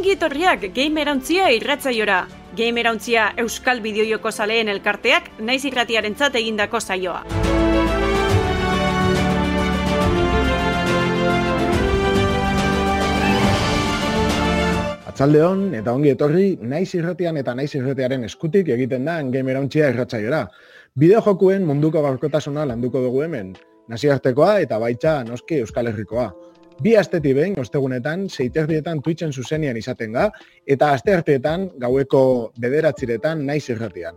ongi etorriak Gamerauntzia irratzaiora. Gamerauntzia Euskal Bideojoko Zaleen elkarteak naiz irratiarentzat egindako saioa. Atzaldeon eta ongi etorri naiz irratian eta naiz irratiaren eskutik egiten da Gamerauntzia irratzaiora. Bideojokuen munduko gaurkotasuna landuko dugu hemen, naziartekoa eta baitza noski Euskal Herrikoa. Bi asteti behin, ostegunetan, seiterdietan Twitchen zuzenian izaten ga, eta astearteetan gaueko bederatziretan naiz irratian.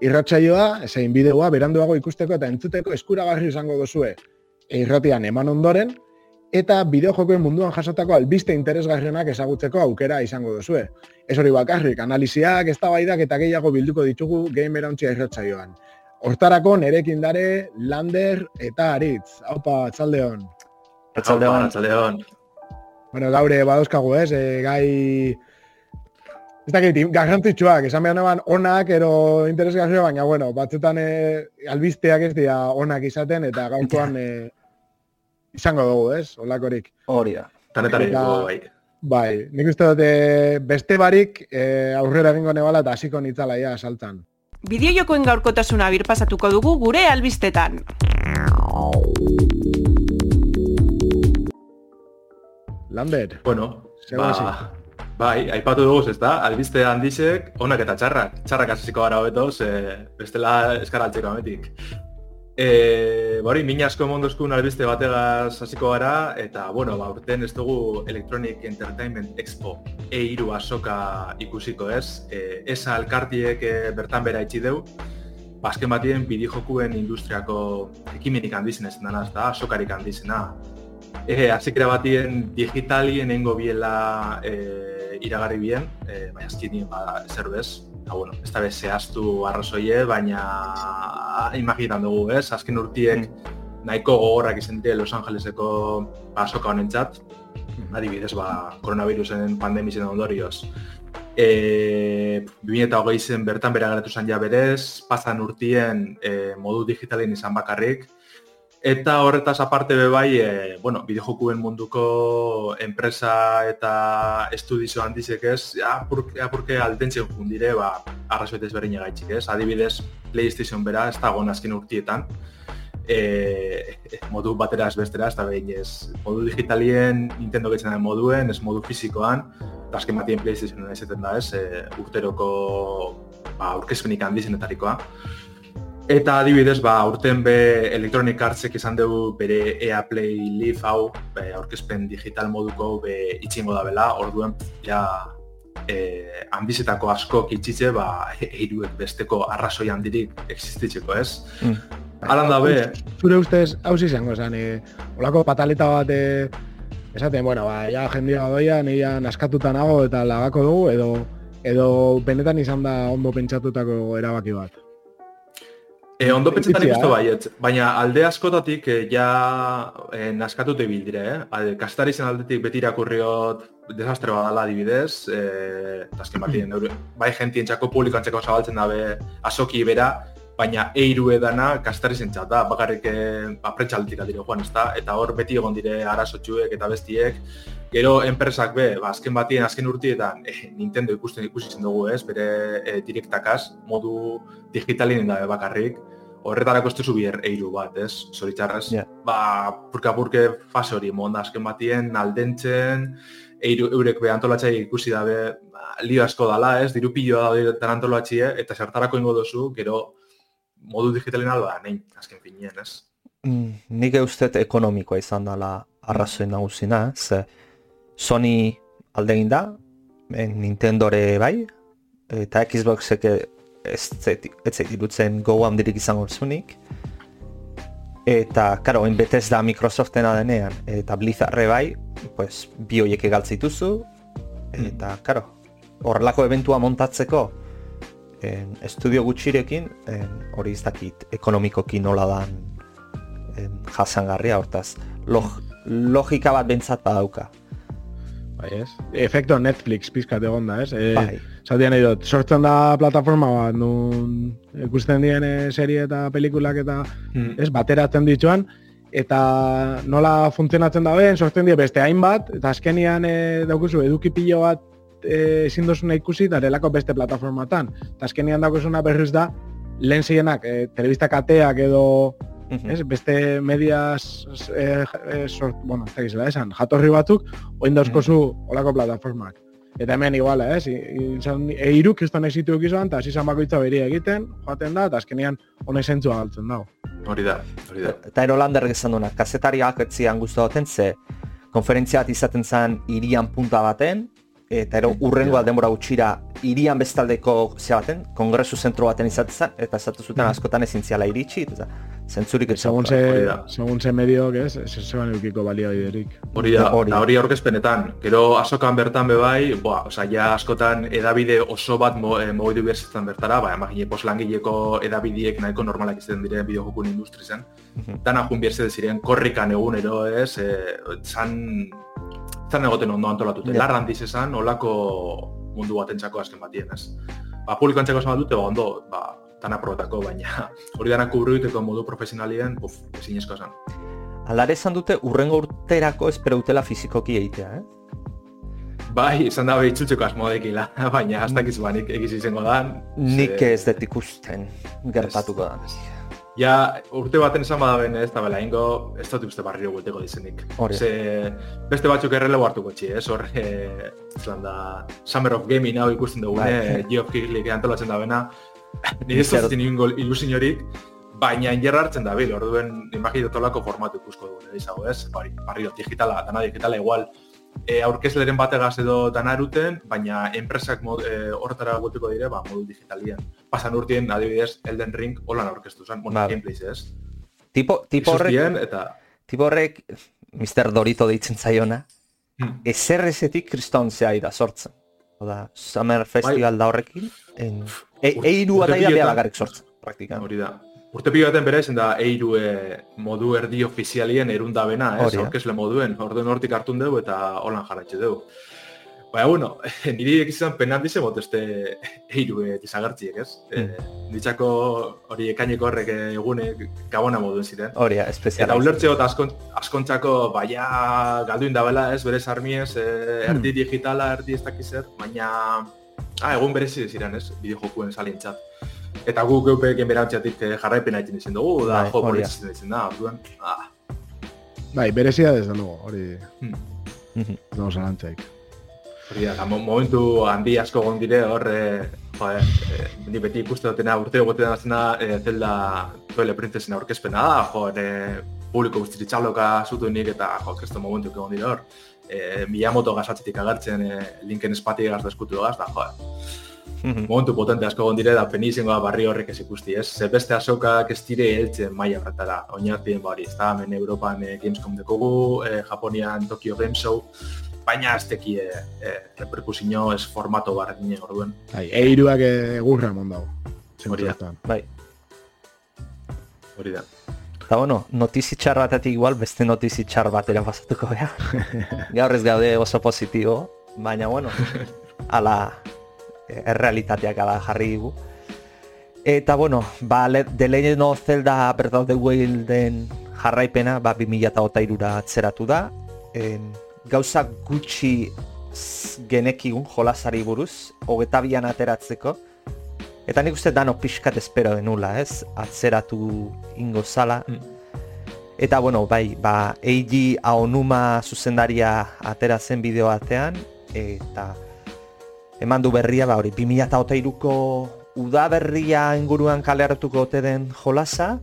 Irratsaioa, esain bideoa, beranduago ikusteko eta entzuteko eskuragarri izango duzue. Irratian eman ondoren, eta bideojokoen munduan jasotako albiste interesgarrienak ezagutzeko aukera izango duzue. Ez hori bakarrik, analiziak, eztabaidak eta gehiago bilduko ditugu Game Erantzia irratsaioan. Hortarako nerekin dare Lander eta Aritz. Haupa, atzaldeon. Atzaldeon, atzaldeon. Bueno, gaure badozkagu ez, e, gai... Ez dakit, garrantzitsuak, esan behar neban onak, ero interesgarria, baina, bueno, batzutan e, albisteak ez dira onak izaten, eta gaurkoan e, izango dugu, ez, olakorik. Hori da, tanetan Eta- bai. Bai, nik uste dut, e, beste barik e, aurrera egingo nebala eta hasiko nitzala ja saltan. Bideojokoen gaurkotasuna birpasatuko dugu gure albistetan. Lander, Bueno, ba, bai, aipatu dugu, ez da, albiste handizek, onak eta txarrak. Txarrak hasiko gara hobeto, ze bestela eskaraltzeko ametik. E, bori, min asko mondozkun albiste bategaz hasiko gara, eta, bueno, ba, urten ez dugu Electronic Entertainment Expo E3 asoka ikusiko ez. E, esa alkartiek e, bertan bera itxi deu, bazken batien bidijokuen industriako ekimenik handizena ez dana, ez da, asokarik handizena. E, azikera batien digitalien engo biela e, iragarri bien, e, baina azkinien ba, zer bez. Eta, bueno, ez da bez zehaztu arrazoie, baina imaginan dugu, ez? Azken urtiek nahiko gogorrak izan dire Los Angeleseko ba, azoka honentzat. Adibidez, ba, koronavirusen pandemisen ondorioz. E, 2008 zen bertan bera geratu zen ja berez, pasan urtien e, modu digitalen izan bakarrik, Eta horretaz aparte be bai, e, bueno, bideojokuen munduko enpresa eta estudizio handizek ez, apurke, apurke aldentzen jundire, ba, arrazoet ezberdin gaitxik ez. Adibidez, PlayStation bera, ez dago azken urtietan, e, modu batera ez bestera, ez da behin ez. Modu digitalien, Nintendo getzen den moduen, ez modu fizikoan, eta azken batien PlayStation izaten da ez, e, urteroko ba, aurkezpenik handizenetarikoa. Eta adibidez, ba, urten be Electronic Artsek izan dugu bere EA Play Live hau, be, aurkezpen digital moduko be itxingo da bela, orduen ja e, handizetako asko itxitze, ba, eiruek besteko arrazoi handirik existitzeko, ez? Mm. Alan da be, Zure ustez, hauzi izango zen, e, olako pataleta bat e, esaten, bueno, ba, ja jendia doia, nire naskatuta nago eta lagako dugu, edo edo benetan izan da ondo pentsatutako erabaki bat. E, ondo pentsetan ikustu eh? baiet, baina alde askotatik e, ja e, naskatute bildire, eh? Ade, kastari zen aldetik beti irakurriot desastre badala adibidez, e, eta azken batien, bai jentientzako publikoantzeko zabaltzen dabe asoki bera, baina eiru edana kastari zentzat da, bakarrik e, aprentxaldetik aldire joan, ezta? Eta hor beti egon dire arazotxuek eta bestiek, Gero enpresak be, ba, azken batien, azken urtietan, eh, Nintendo ikusten ikusi zen dugu ez, bere eh, direktakaz, modu digitalinen da bakarrik, horretarako ez duzu bier eiru bat, ez, zoritxarrez. Ja. Ba, purka-purke fase hori, monda azken batien, aldentzen, eiru, eurek be antolatxai ikusi dabe, ba, lio asko dala, ez, diru piloa daude tan antolatxie, eta zertarako ingo duzu, gero modu digitalin alba, nein, azken finien, ez. Mm, nik eustet ekonomikoa izan dela arrazoi nagusina, ze Sony alde egin da, eh, Nintendore bai, eta Xboxek ez zait irutzen go handirik izango zunik. Eta, karo, oin betez da Microsoftena denean, eta Blizzardre bai, pues, bi hoiek egaltze dituzu, eta, karo, horrelako eventua montatzeko, en, estudio gutxirekin, en, hori ez dakit ekonomikoki nola dan en, jasangarria hortaz. Log, logika bat bentsat badauka. Bai, ez? Efekto Netflix pizkat egon da, ez? E, Bai. Zaudian nahi dut, sortzen da plataforma bat, nun ikusten dien eh, serie eta pelikulak eta Hmm. ez, bateratzen dituan, eta nola funtzionatzen da ben, sortzen die beste hainbat, eta azkenian e, daukuzu eduki pilo bat eh, ezin dozuna ikusi darelako beste plataformatan. Eta azkenean dagoesuna berriz da, lehen zienak, e, telebista kateak edo Mhm. ez, beste medias eh, eh, sort, bueno, ez dakizela esan, jatorri batzuk, oin dauzkozu olako plataformak. Eta hemen iguala, ez, izan, eiru kriston exitu izan, eta hasi bakoitza beria egiten, joaten da, eta azkenean honek zentzua galtzen dago. Hori da, hori da. Eta ero landerrek esan duena, kazetariak etzian guztu daten, ze konferentzia bat izaten zen irian punta baten, eta ero urrengo Ja. denbora gutxira irian bestaldeko zea baten, kongresu zentro baten izaten zen, eta esatu zuten askotan ezin ziala iritsi, eta zentzurik ez Segun ze, segun ze medio, ez, ez zeban eukiko baliabiderik. Hori da, Hori. eta hori aurkezpenetan. Gero azokan bertan bebai, boa, oza, ja askotan edabide oso bat mo, e, mogidu behar zitzen bertara, ba, imagine, pos langileko edabideek nahiko normalak izaten diren bideojokun industri zen. Mhm. Dana jun behar ziren korrikan egunero, ez, e, zan, zan egoten ondo antolatute. Ja. Larra handiz esan, olako mundu batentzako azken batien, ez. Ba, publikoantzako esan bat dute, ba, ondo, ba, dana probetako, baina hori dana kubru modu profesionalien, uf, ezinezko esan. Alare esan dute urrengo urterako espero dutela fizikoki egitea, eh? Bai, izan da behitzultzeko asmodekila, baina hasta dakiz ba, nik egiz izango dan. Nik ez dut ikusten gertatuko da. Ja, urte baten esan bada ben ez, eta bela ingo, ez dut uste barriro gueteko dizenik. Hori. Ze, beste batzuk errelebo hartuko txi, ez, hor, e, da, Summer of Gaming hau ikusten dugune, Bai. bai. Geoff Keighley antolatzen da bena, nire ez dut ingo ilusiorik, baina ingerra hartzen da bil, orduen imaginatorlako formatu ikusko dugu, izago, ez? Bari, barriro, digitala, dana digitala igual, e, aurkezleren bategaz edo dana eruten, baina enpresak mod, e, horretara gutuko dire, ba, modu digitalien. Pasan urtien, adibidez, Elden Ring holan aurkeztu zen, bueno, Bai. gameplays, ez? Tipo, tipo horrek, eta... tipo horrek, Mr. Dorito deitzen zaiona, Hmm. ezer ezetik kriston zea da sortzen. Oda, Summer Festival da horrekin, en, e, Ur- eiru bat aida urtepietan- bea bakarrik sortzen, praktikan. Hori da. Urte pilo baten bere izan da eiru e, modu erdi ofizialien erunda bena, ez? Da. Aurkezle moduen, orduen hortik hartun dugu eta holan jarratxe dugu. Baina, bueno, niri ekizan penan dize bot este eiru e, dizagartziek, ez? E, ditzako hori ekaineko horrek eh, egunek gabona moduen ziren. Hori, Eta espeziala. ulertzeo eta askon, askontzako baia galduin dabela, ez, bere sarmiez, e, erdi digitala, erdi ez dakizer, baina ah, egun berezi ziren, ez, bideojokuen salientzat. Eta guk geupek enberantziatik eh, jarraipena egiten izan dugu, da Bai, jo hori politzitzen izan da, orduan, ah, Bai, berezia desde luego, hori hmm. Mhm. ez dago zalantzaik. Hori da, momentu handi asko egon dire, hor, e, joder, e, ni beti ikuste dutena urteo gotetan azena e, Zelda Toile Princesen aurkezpena da, joder, e, publiko guztiri txaloka zutu nik eta jo, kesto momentu egon dire hor. E, Miyamoto gazatzetik agertzen e, linken espati gaz deskutu gaz, da, joder. Mhm. Momentu potente asko egon dire, da peni izango da barri horrek ez ikusti, ez? Ze beste azokak ez dire heltzen maila horretara, oinartien bari, ez da, hemen Europan e, Gamescom dekogu, e, Japonian Tokyo Game Show, baina ez teki e, e, reperkusio ez formato bardine orduen. Bai, eiruak egurra emon dago. Hori da. Bai. Hori da. Eta bueno, notizi txar batetik igual beste notizi txar batera pasatuko bea. Gaur ez gaude oso positibo, baina bueno, ala eh, errealitateak ala jarri digu. Eta bueno, ba, The Legend of Zelda Breath of the Wilden jarraipena, ba, 2008ra atzeratu da. En, gauza gutxi genekigun jolasari buruz, hogeta bian ateratzeko. Eta nik uste dano pixkat espero denula, ez? Atzeratu ingo zala. Mm. Eta bueno, bai, ba, Eiji Aonuma zuzendaria atera zen bideo batean, eta eman du berria, ba, hori, 2008ko udaberria inguruan kaleratuko ote den jolasa,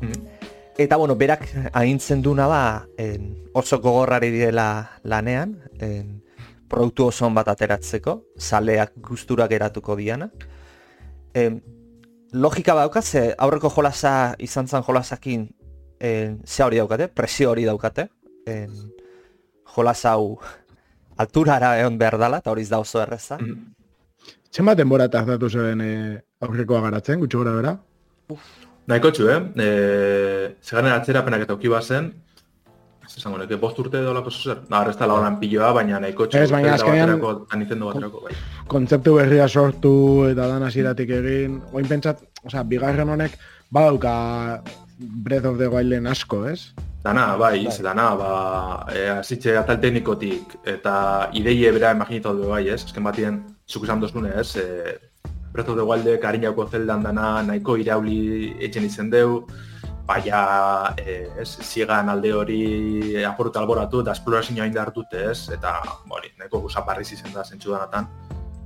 Mhm. Eta bueno, berak agintzen duna da en, oso gogorrari direla lanean, en, produktu oso bat ateratzeko, zaleak gustura geratuko diana. En, logika badauka, ze aurreko jolasa izan zen jolasakin en, ze hori daukate, presio hori daukate. En, jolasa hau alturara egon behar dala, eta hori da oso erreza. Mhm. Zenbat denbora tardatu zeben e, aurrekoa garatzen, gutxi gora bera? Nahiko txu, eh? E, Zegaren atzerapenak eta uki bazen, ez esango neke, bost urte edo lako zuzer? Na, ez da lauran piloa, baina nahiko txu. Ez, baina azkenean- eta Nintendo baterako, bai. Kontzeptu berria sortu eta dan hasieratik egin. Oin pentsat, osea, bigarren honek badauka Breath of the Wilden asko, ez? Dana, bai, Bai. iz, dana, ba, e, azitxe atal teknikotik, eta ideie bera imaginatu du bai, ez? Azken batien, zuk esan dozune, ez? E, Breath of the Wildek harinako zeldan dana nahiko irauli etxen izen deu, baina, e, ez, ziegan alde hori apurut alboratu eta esplorazioa indar dute, ez? Eta, bori, nahiko guzaparriz izen da zentsu danatan.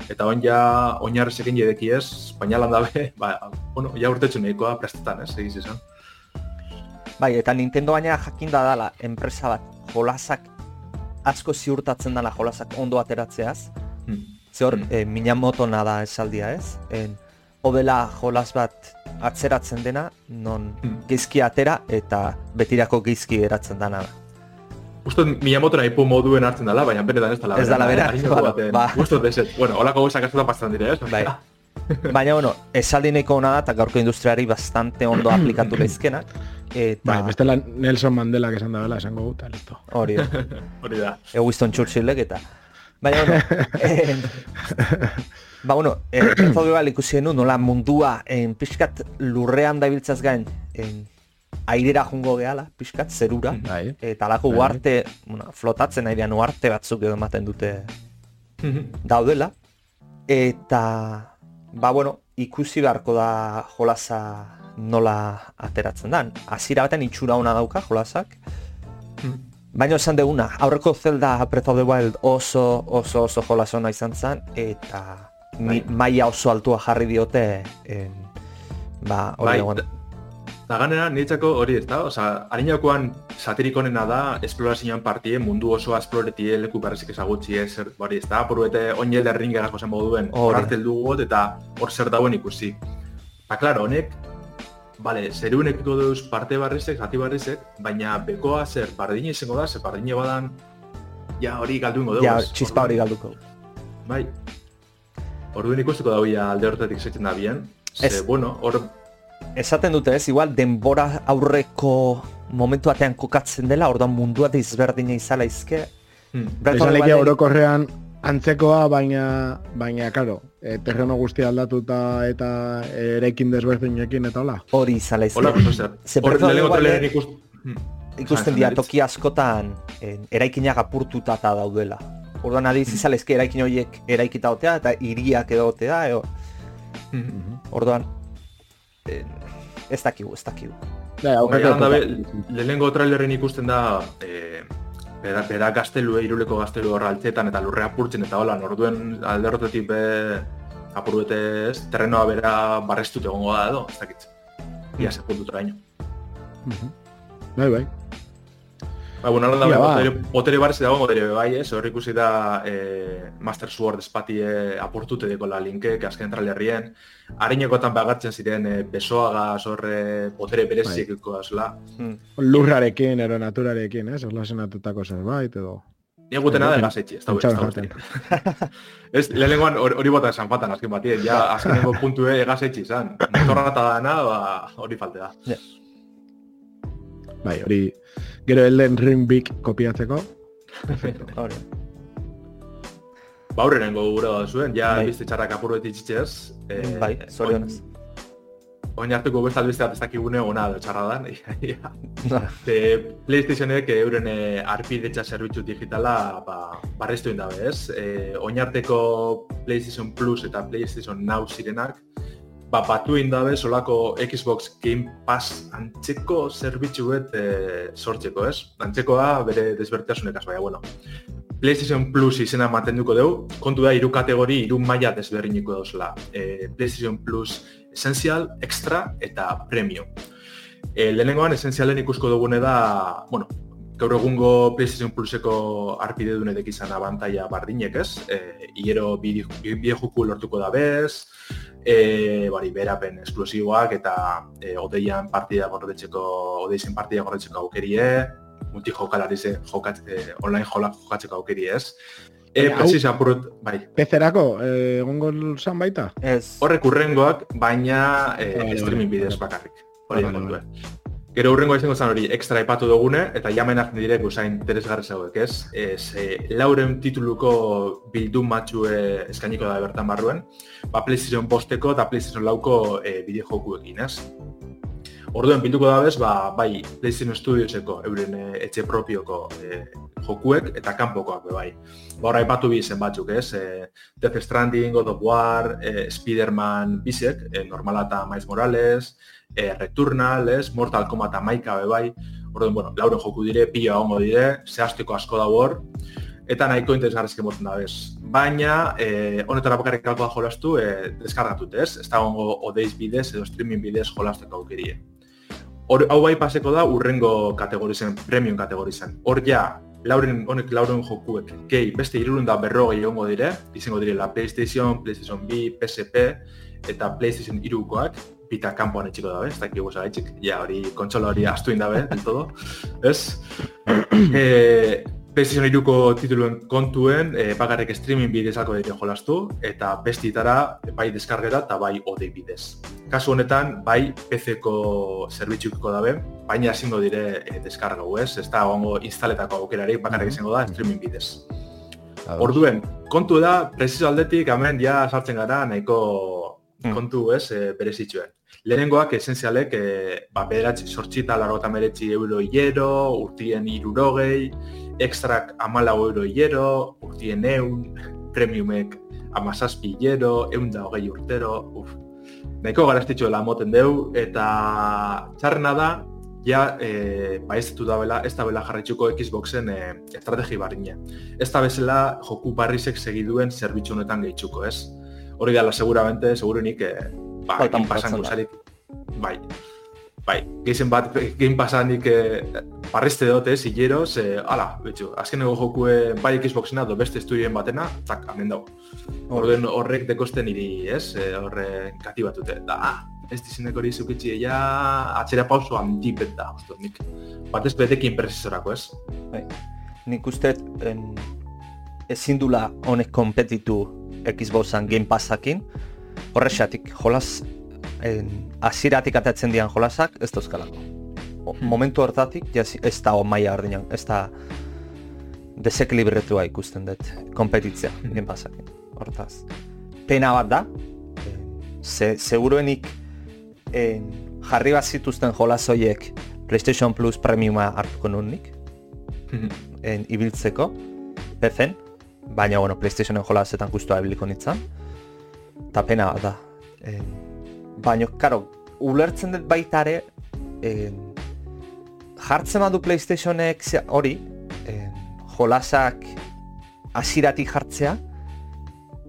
Eta oin ja, oinarrezekin jedeki ez, baina landabe, ba, bueno, ja urtetxu nahikoa prestetan, ez, egiz izan. Bai, eta Nintendo baina jakinda dala enpresa bat jolasak asko ziurtatzen dela jolasak ondo ateratzeaz. Hmm. Ze hor, Hmm. eh, Minamoto nada esaldia ez? En, odela jolas bat atzeratzen dena, non Hmm. geizki atera eta betirako geizki eratzen dana da. Uste dut Miyamoto nahi moduen hartzen dela, baina benetan ez dela Ez dela bera, baten- ba. Uste deset. Bueno, holako gauzak askotan pasatzen dire, ez? Bai. Baina, bueno, esaldi nahiko ona da eta gaurko industriari bastante ondo aplikatu leizkenak. Eta Bai, bestela Nelson Mandela esan da bela, esango guta, listo. hori da. Hori da. e, Winston Churchillek eta baina bueno, eh, ba bueno, eh, ikusi genuen nola mundua en pixkat lurrean dabiltzaz gain en, airera jungo gehala, pixkat zerura Bai. eta alako Bai. uarte, bueno, flotatzen airean uarte batzuk edo ematen dute daudela eta ba bueno, ikusi beharko da jolasa nola ateratzen dan. Hasiera batean itxura ona dauka jolasak, Baina esan deguna, aurreko Zelda Breath of the Wild oso oso oso jolas ona izan zen eta mi, maila oso altua jarri diote en, ba, hori Bai. Da, ganera niretzako hori ez da, oza, harinakoan satirik onena da, esplorazioan partie, mundu osoa esploretie leku berrezik ezagutzi ez, zer, hori ez da, porruete oinel derringegako zen moduen, hor Hori. hartel dugut eta hor zer dauen ikusi. Ba, klaro, honek, Bale, zeruen ekiko deuz parte barrizek, zati barrizek, baina bekoa zer bardine izango da, zer bardine badan, ja hori galdu ingo dugu. Ja, ez? txispa hori galduko. Bai. Orduan ikusteko dauia alde horretatik setzen da bien. Ze, bueno, hor Esaten dute ez, igual denbora aurreko momentu batean kokatzen dela, orduan mundua desberdina izala izke. hmm, Breath of Izan the leke Wilden- orokorrean antzekoa, baina, baina, karo, e, terreno guztia aldatuta eta eraikin desberdinekin eta hola. hori izala izke. hola, Hor traileran ikust... Hmm. ikusten Esan dira toki askotan en, eraikinak apurtuta eta daudela. Orduan adiz izala izke eraikin horiek eraikita otea eta hiriak edo otea, eo, Hmm. orduan en, ez dakigu, ez dakigu. Da be, epoka. lehenengo trailerren ikusten da e, bera, bera gaztelue, iruleko gaztelu horra altzetan eta lurrea apurtzen eta hola, orduen alde horretatik be apurruete ez, terrenoa bera barrestut egongo da edo, ez dakit. Ia ze puntu traino. Mhm. Bai, bai. Ba, bueno, da, ba. botere, botere barrez dago botere bai, ez, hor ikusi da e, Master Sword espatie apurtute dekola linkek, azken trailerrien, harinekotan bagartzen ziren e, besoaga horre botere bereziek bai. zela. Lurrarekin, ero naturarekin, ez? Ola zenatutako zerbait edo. Ni gutena da Bai, egasetxe, ez da jaten. Ez, lehenengoan hor- hori bota esan fatan azken batien, ja azkenengo puntue egasetxe izan. Motorra eta dana, ba, hori falte da. Bai, hori, gero Elden Ring Big kopiatzeko. Ba, aurrenengo gure da zuen, ja Bai. bizte txarrak apur beti txitxez. Eh, Bai, zorionez. Oin hartuko beste albiste bat ez dakigune ona edo txarra dan. ja. Ze PlayStationek euren e, arpidetxa zerbitzu digitala ba, barreztu indabe, ez? E, oinarteko PlayStation Plus eta PlayStation Now zirenak, ba, batu indabe solako Xbox Game Pass antzeko zerbitzu bet e, sortzeko, ez? Antzekoa bere desbertasunek baina, bueno. PlayStation Plus izena mantenduko dugu, kontu da hiru kategori, hiru maila desberdiniko dauzela. E, PlayStation Plus Essential, Extra eta Premium. E, lehenengoan esenzialen ikusko dugune da, bueno, gaur egungo PlayStation Pluseko arpide dunetek izan abantaia bardinek ez, e, hilero biejuku lortuko da bez, e, bari, berapen esklusiboak eta e, odeian partida gordetzeko, odeizen partida gordetzeko aukerie, multi jokalari ze jokat, e, online jola jokatzeko aukeri ez. E, precis apurut, bai, PC-erako, eh, egongo zan baita? Ez, horrek urrengoak, baina e, streaming bidez bakarrik. Hori da. Gero urrengo izango zen hori extra aipatu dugune, eta jamenak direk usain interesgarri zauek, ez? Ez, e, lauren tituluko bildun matxue eskainiko da bertan barruen, ba PlayStation bosteko eta PlayStation lauko e, bideo jokuekin, ez? Orduen pintuko da bez, ba, bai, PlayStation Studioseko euren e, etxe propioko e, jokuek eta kanpokoak be bai. Ba, horra ipatu bi zen batzuk, ez? E, Death Stranding, God of War, e, Spider-Man bisek, e, Normala eta Miles Morales, e, Returnal, ez? Mortal Kombat amaika be bai. Orduen, bueno, lauren joku dire, pila hongo dire, zehazteko asko da hor eta nahiko interesgarrizke moten da bez. Baina, eh, honetara bakarrik kalko da jolastu, eh, deskargatut ez, ez da gongo odeiz bidez edo streaming bidez jolasteko aukerie. Hor, hau bai paseko da urrengo kategorizen, premium kategorizen. Hor ja, lauren, honek lauren jokuek, gehi, beste irurun da berrogei egongo dire, izango dire la PlayStation, PlayStation B, PSP, eta PlayStation irukoak, pita kanpoan etxiko dabe, ez dakik guza etxik, ja, hori kontsola hori astu indabe, del todo, ez? e, PlayStation 2ko tituluen kontuen e, bakarrik streaming bidezako dire jolastu eta bestitara bai deskargeta eta bai odei bidez. Kasu honetan bai PC-ko zerbitzuko dabe, baina ezingo dire e, deskarga ez, ez da gongo instaletako aukerarik bakarrik izango da streaming bidez. Orduen, kontu da, preciso aldetik, hemen ja sartzen gara nahiko hmm. kontu ez, e, bere zituen. Lehenengoak esenzialek, e, ba, bederatzi sortxita largota meretzi euro hiero, urtien irurogei, ekstrak amala euro hilero, urtien eun, premiumek amazazpi hilero, eun da hogei urtero, uf. Nahiko garaztitxo moten deu, eta txarrena da, ja, e, ba ez da bela, ez da bela jarraitzuko Xboxen e, estrategi barriña. Ez da bezala joku barrizek segiduen zerbitzu honetan gehitzuko, ez? Hori gala, seguramente, segurunik, e, ba, ekin pasan guzarik, bai, bai, geizen bat, game pasanik e, parreste dut, ez, hilero, ze, ala, betxo, azken ego jokue bai Xboxena do beste estudioen batena, zak, amen dago. Horren horrek dekosten iri, ez, e, horre kati batute. Da, ah, ez dizenek hori zukitzi, ja, atxera pauso handipet da, usto, nik, batez betekin presizorako, ez? Bai, nik uste, en, ezin dula honek kompetitu Xboxan Game Passakin, horrexatik, jolaz aziratik atatzen dian jolasak, ez dauzkalako. Hmm. Momentu hortatik, ez da maia ordinan, ez da desekilibretua ikusten dut, kompetitzea, hmm. gen pasakin, hortaz. Pena bat da, ze, seguruenik en, jarri bat zituzten jolazoiek PlayStation Plus Premiuma hartuko nunik, hmm. en, ibiltzeko, pezen, baina bueno, PlayStationen jolazetan guztua ebiliko nintzen, eta pena bat da. En, baina, karo, ulertzen dut baita ere, eh, jartzen badu PlayStationek hori, eh, jolasak asiratik jartzea,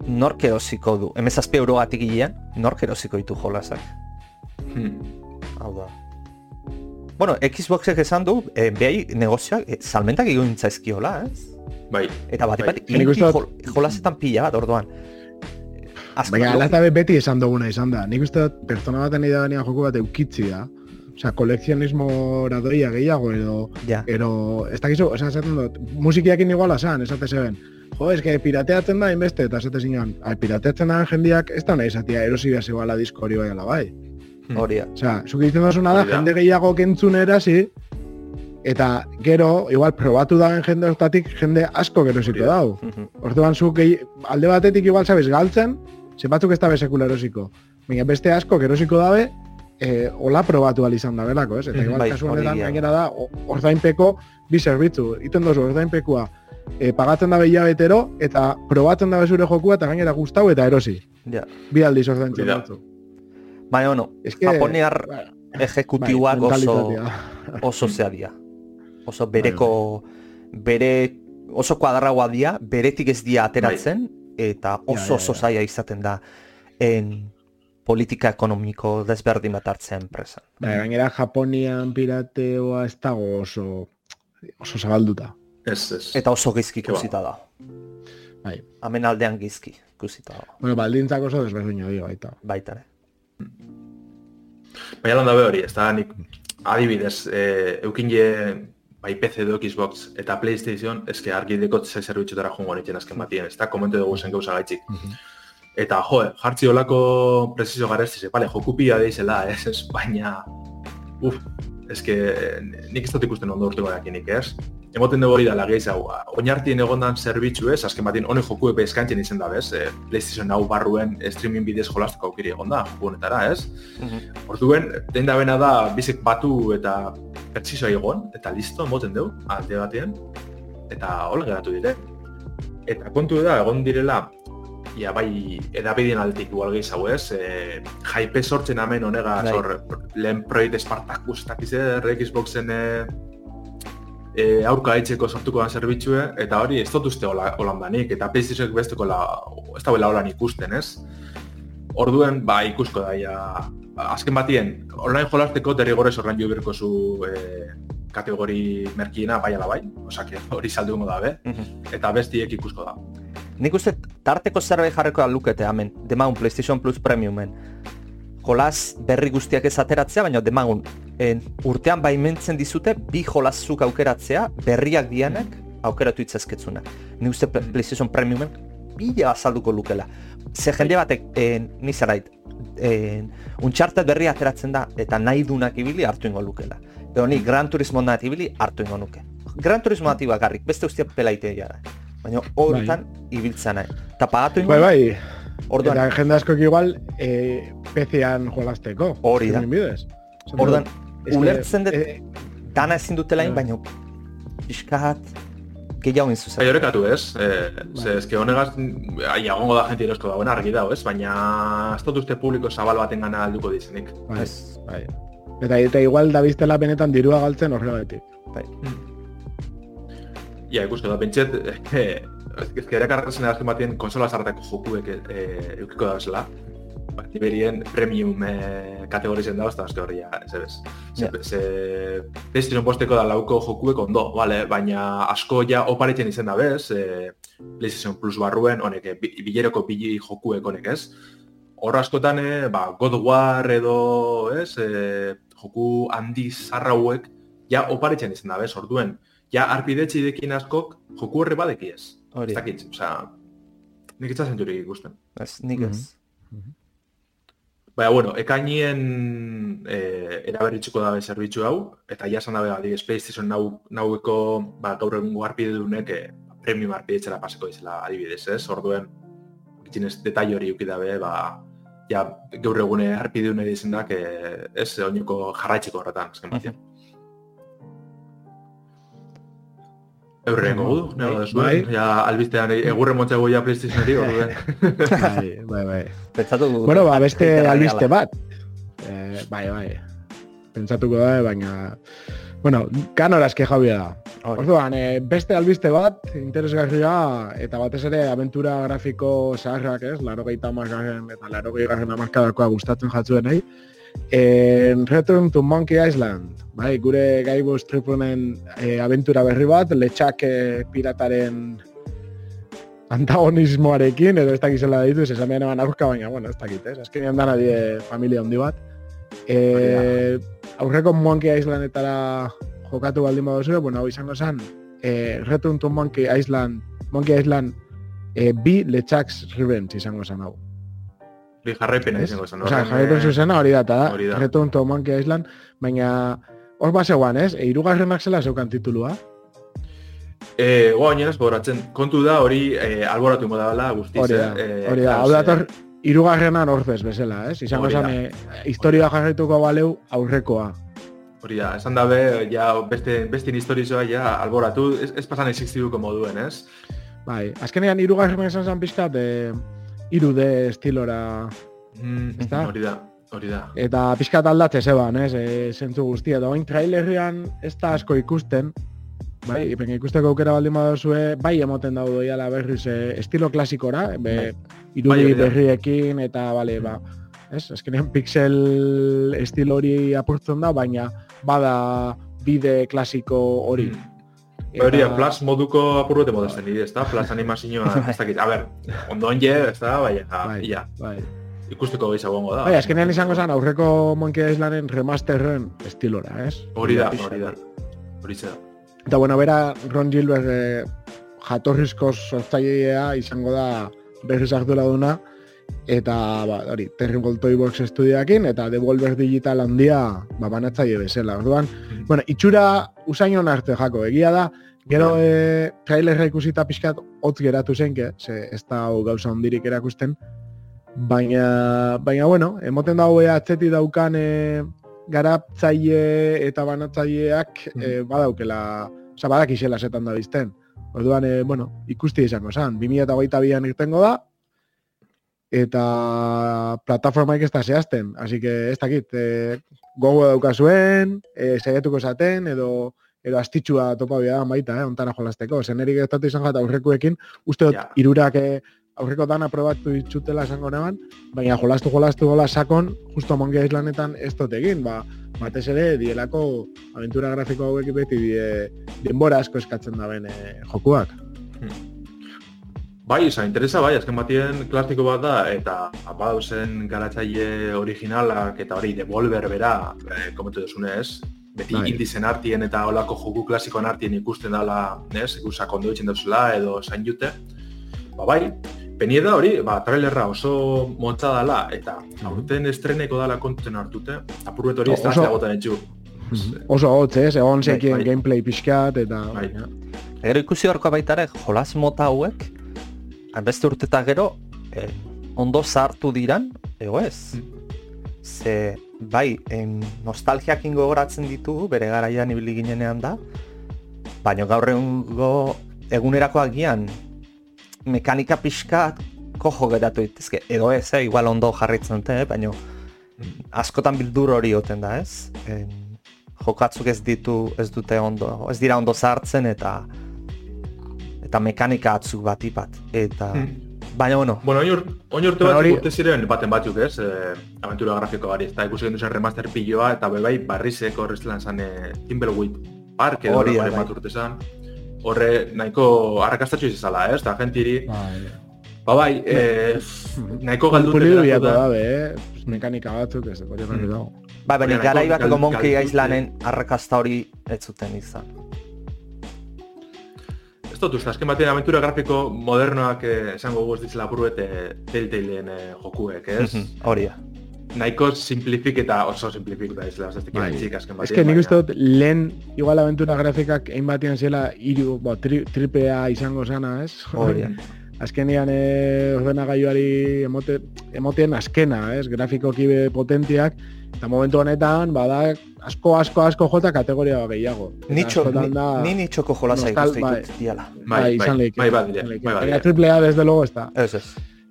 nork erosiko du, emezazpi eurogatik gilean, nork erosiko ditu jolasak. Hmm. Hau da. Bueno, Xboxek esan du, eh, behai negozioak, eh, salmentak egon zaizkiola, ez? Bai. Eta bat, bai. bat, jolasetan pila bat, orduan. Baina, ala eta beti esan duguna izan da. Nik uste dut, pertsona baten idea baina joko bat eukitzi da. Osea, kolekzionismo radoia gehiago edo... Ja. Ero, ez dakizu, osea, esaten dut, musikiakin iguala zan, esate zeben. Jo, ez que pirateatzen da, inbeste, eta esate zinean, ai, pirateatzen da jendiak, ez da nahi esatia, erosi behar zegoela disko hori bai ala bai. Hmm. Hori, Osea, zuk egiten dozuna da, jende gehiago kentzun erasi, eta gero, igual, probatu daen jende hortatik, jende asko gerosiko dau. Mhm. Orduan, zuk alde batetik igual, sabes, galtzen, ze batzuk ez da besekula erosiko. Baina beste asko erosiko dabe, eh, ola probatu izan da belako, ez? Eta mm, igual, bai, kasu honetan, gainera da, ordainpeko bi zerbitzu. Iten dozu, ordainpekua e, pagatzen dabe betero, eta probatzen dabe zure jokua, eta gainera gustau eta erosi. Ja. Bi aldiz ordaintzen batzu. Baina, bueno, es que, japoniar ba, ejecutiuak bai, oso, oso zeadia. Oso bereko, bai, bere, oso kuadarra dia, beretik ez dia ateratzen, eta oso oso zaila izaten da en politika ekonomiko desberdin bat hartzen enpresa. Bai, gainera Japonian pirateoa ez dago oso oso zabalduta. Ez, ez. Eta oso gizki ikusita da. Bai. Hemen aldean gizki ikusita da. Bueno, baldintzak oso desberdin dio baita. Baita, eh? Baina landa hori, ez da nik adibidez, eh, eukin bai PC edo Xbox eta PlayStation eske argi deko ze zerbitzuetara joango nitzen azken batien, ez da komentu dugu zen gauza gaitzik. Mhm. Eta jo, jartzi olako preciso garesti ze, vale, joku pila deizela, ez, ez, baina uf, eske nik ez dut ikusten ondo urte gorakinik, ez? Emoten dugu hori da lageiz hau, oinartien egondan zerbitzu ez, azken batin honek jokuek behizkantzen izen da, bez? E, PlayStation hau barruen streaming bidez jolasteko aukiri egonda, honetara, ez? Mm Orduen, den da bena da, bizek batu eta pertsiso egon, eta listo, emoten dugu, alde batean, eta hola geratu dire. Eta kontu da, egon direla, ia bai edabidien altik igual gehiago ez, e, jaipe sortzen hemen honega, bai. zor, lehen proiekt Spartacus, eta kize, Xboxen e, e, aurka haitzeko sortuko da zerbitzue, eta hori ez dut uste holan banik, eta PlayStationek besteko la, ez da holan ikusten, ez? Orduen, ba, ikusko da, ja, azken batien, online jolasteko derrigorez horren jo berko zu e, kategori merkiena bai ala bai, osak hori saldu da be, mhm. eta bestiek ikusko da. Nik uste tarteko zerbait jarreko lukete hemen, demagun PlayStation Plus Premiumen. Jolas berri guztiak ez ateratzea, baina demagun en, urtean baimentzen dizute bi jolazzuk aukeratzea berriak dianek aukeratu itzazketzunak. Nik uste PlayStation Premiumen bila azalduko lukela. Ze jende batek, en, nizarait, en, uncharted berri ateratzen da eta nahi dunak ibili hartu ingo lukela. Edo ni Gran Turismo nahi ibili hartu ingo nuke. Gran Turismo nahi bakarrik, beste ustia pelaite jara baina horretan bai. ibiltzen nahi. Eta pagatu Bai, bai. Orduan. Eta jende asko igual e, PC-an jolasteko. Hori da. Orduan, ulertzen dut, e, dana ezin dutela bai. baina pixkat gehiago inzu zen. Bai, horrekatu ez. E, ze, ez que honegaz, ai, agongo da gente erosko dagoen argi dago ez, baina ez dut uste publiko zabal baten gana alduko dizenik. Bai, bai. Eta, eta igual da biztela benetan dirua galtzen horregatik. Bai. Ia, ikusko da, bentset, eh, ez que erakarrazen edazken batien konsola zartako jokuek eh, eukiko da bezala. Ba, Tiberien premium eh, kategorizen da, ez da, hori, ez ez. Ze, PlayStation posteko da lauko jokuek ondo, vale? baina asko ja oparitzen izen da bez, eh, PlayStation Plus barruen, honek, eh, bileroko bili jokuek honek ez. Hor askotan, eh, ba, God War edo, ez, eh, joku handi zarra hauek, ja oparitzen izen da bez, orduen ja arpidetxe idekin askok joku horre badeki ez. Hori. Ez dakit, oza, nik itzazen jurik ikusten. Ez, nik ez. Mm -hmm. Baina, bueno, ekainien eh, eraberritxuko dabe zerbitzu hau, eta jasan dabe, adibes, PlayStation nau, naueko, ba, gaur egun arpide dunek, eh, premium arpidetxera paseko izela adibidez, ez? Orduen, gitzinez, detai hori uki dabe, ba, ja, gaur egune arpide dune dizendak, eh, ez, oineko jarraitzeko horretan, esken uh Eurrengo gudu, bai, nago bai. Ja, albiztean, egurre montza goia PlayStation eri, bai, bai, bai. Pentsatu Bueno, ba, beste albiste bat. Eh, bai, bai. Pentsatuko da, baina... Bueno, kanoraz que jaubia da. Orduan, eh, beste albiste bat, interesgarria, eta batez ere, aventura grafiko zaharrak, ez? Laro gehieta eta laro gehieta amarkadakoa gustatzen jatzuen, nahi. En Return to Monkey Island, bai, gure gaibo stripunen e, aventura berri bat, letxak e, pirataren antagonismoarekin, edo ez dakizela ditu, esan eban aurka, baina, bueno, ez dakit, ez? Azkenean dana die familia handi bat. E, aurreko Monkey Islandetara jokatu baldin badozu, bueno, hau izango zen, e, Return to Monkey Island, Monkey Island e, bi letxaks revenge izango zen hau. Bi jarraipena izango zen. Osa, jarraipen zuzena hori da, eta Return to Monkey Island, baina hor bat zegoan, ez? E, irugarrenak zela zeukan titulua? Eh, goa oinenaz, boratzen, kontu da hori eh, alboratu ingo da guztiz. Hori da, eh, hori da, hau dator, irugarrenan horzez bezala, ez? Izango zen, eh, historia jarraituko baleu aurrekoa. Hori da, esan dabe, ja, beste, beste historizoa, ja, alboratu, ez, ez pasan existiruko moduen, ez? Bai, azkenean irugarrenan esan zen pizkat, eh, irude estilora. Mm, hori da, hori da. Eta pixkat aldatze zeban, ez, e, zentzu guztia. Eta oin trailerrian ez da asko ikusten, bai, ipen ikusteko aukera baldin badozue, bai emoten daudo iala berriz e, estilo klasikora, be, bai. irudi bai, berriekin, eta bale, ba, ez, eskenean pixel estilo hori apurtzen da, baina bada bide klasiko hori. Mm. Eta... plus moduko apurrete modesten nire, ez da? Plus animazioa, ez dakit. A ber, ondo onge, ez da, bai, bai, ja. bai. Ikusteko gehiago gongo da. Bai, azkenean izango zen, aurreko Monkey Islanden remasterren estilora, ez? Hori da, hori da. Hori da. Eta bueno, bera, Ron Gilbert eh, jatorrizko sortzailea izango da berriz hartu duna. Eta ba, hori, Terrible Toybox estudioakin, eta Devolver Digital handia ba, banatzaile bezala. Orduan, Mhm. bueno, itxura usainon arte jako, egia da, gero e, trailerra ikusita pixkat hotz geratu zenke, ze ez da gauza hondirik erakusten, baina, baina bueno, emoten dago ea atzeti daukan e, garaptzaile eta banatzaileak e, badaukela, oza, badakixela setan da bizten. Orduan, e, bueno, ikusti izango zan, 2022an irtengo da, eta plataformaik ez da zehazten, así que ez dakit, e, gogo daukazuen, e, saiatuko esaten, edo edo astitxua topa da baita, eh, ontara jolasteko. Zenerik dut izan jata aurrekoekin, uste dut Ja. irurak eh, aurreko dana probatu ditxutela esango neban, baina jolastu jolastu gola sakon, justo Monkey Islanetan ez dut egin, ba, batez ere, dielako aventura grafiko hauek beti die, denbora asko eskatzen da ben eh, jokuak. Bai, oza, interesa bai, azken batien klasiko bat da, eta badauzen garatzaile originalak eta hori Devolver bera, e, komentu duzunez, beti Bai. indizen artien eta olako joku klasikoan artien ikusten dala, ez, ikusak ondo itxen dauzela edo zain jute. Ba bai, penie da hori, ba, trailerra oso motza dala, eta aurten estreneko dala kontuten hartute, apur bet hori ez da Oso- egoten etxu. Oso hotz, ez? Egon zekien bai. gameplay pixkat, eta... Bai. Gero ikusi horko baita ere, jolas mota hauek, hainbeste urteta gero, eh, ondo sartu diran, ego ez. Ze, bai, en, nostalgiakin gogoratzen ditugu, bere garaian ibili ginenean da, baina gaur egungo egunerako agian mekanika pixka kojo geratu ditezke, edo ez, eh, igual ondo jarritzen dute, eh, baina askotan bildur hori oten da, ez? En, jokatzuk ez ditu, ez dute ondo, ez dira ondo sartzen eta eta mekanika atzuk bat ipat. Eta, baina bueno, Bueno, oin, ur, oin urte batzuk hori- urte ziren baten batzuk, ez? E, aventura grafiko gari, ez da ikusi gendu zen remaster piloa, eta bebai barrizeko horreztelan zan e, Timberwolf Park edo Hori bai. bat urte zan. Horre nahiko arrakastatxo izazala, ez? Da gentiri, ba bai, e, nahiko galdute geratu biako da. dabe, eh? Mekanika batzuk, ez, hori garbi Mm. dago. bai, baina Baina garai nahiko bateko gal- Monkey. Islanen arrakasta hori ez zuten izan. Ez dut uste, azken batean aventura grafiko modernoak eh, esango guz ditzela buruet eh, Telltalen eh, jokuek, ez? Mhm, Hori da. nahiko simplifik eta oso simplifik da izela, ez Bai. txik azken Ez batean. que nik uste dut lehen igual aventura grafikak egin batean zela iru, bo, tri, tripea izango sana, ez? Hori da. Azkenean e, ordenagailuari emote, emoten azkena, ez? Grafikoki potentiak, eta momentu honetan, bada asko, asko, asko jota kategoria gehiago. Nitxo, askotan ni, da- ni nitxoko jolasa nostal- ikuste bai. ditut diala. Bai, bai, bai, bai. Baina triple A desde luego ez da. Ez ez.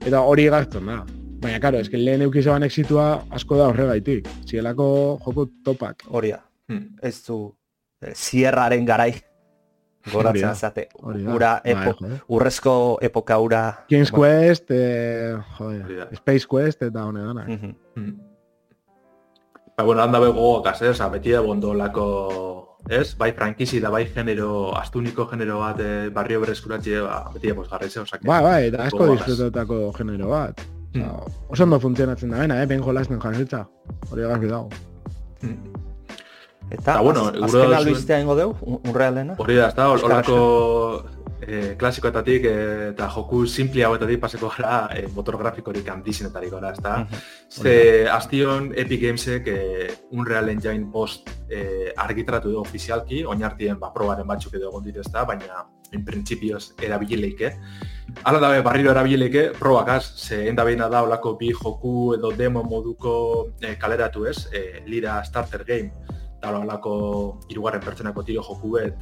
Eta hori gartzen da. Baina, karo, eske lehen eukizaban exitua asko da horregaitik. Zielako joko topak. Hori da. Hmm. Ez du eh, Sierraren garai goratzen da. zate. Da. Ura Bai, epo, joder. urrezko epoka ura. King's Bueno, Quest, eh, joder, da. Space Quest eta hone dana. mhm. Mm. Ba, bueno, handa bego gaz, ez? Beti da bondolako, ez? Bai frankizi da bai genero, astuniko genero bat eh, barrio berreskuratxe, ba, beti da posgarretze, osake. Bai, bai, eta asko disfrutatako genero bat. Mm. Osa, oso ondo funtzionatzen da bena, eh? Ben jolasten jarritza. Hori garbi dago. Mm. Eta, Ta, bueno, az- azken albistea ingo deu, un- unrealena. Hori da, ez da, olako eh, klasikoetatik eh, eta joku simpli hauetatik paseko gara eh, motor grafikorik handizinetarik gara, ez da? Mhm. Ze astion Epic Gamesek eh, Unreal Engine post eh, argitaratu du ofizialki, oinartien ba, probaren batzuk edo egon dituz da, baina en principioz erabilileike. Hala dabe barriro erabilileike, probakaz, ze enda behina da olako bi joku edo demo moduko eh, kaleratu ez, eh, Lira Starter Game, da olako irugarren pertsonako tiro joku bet,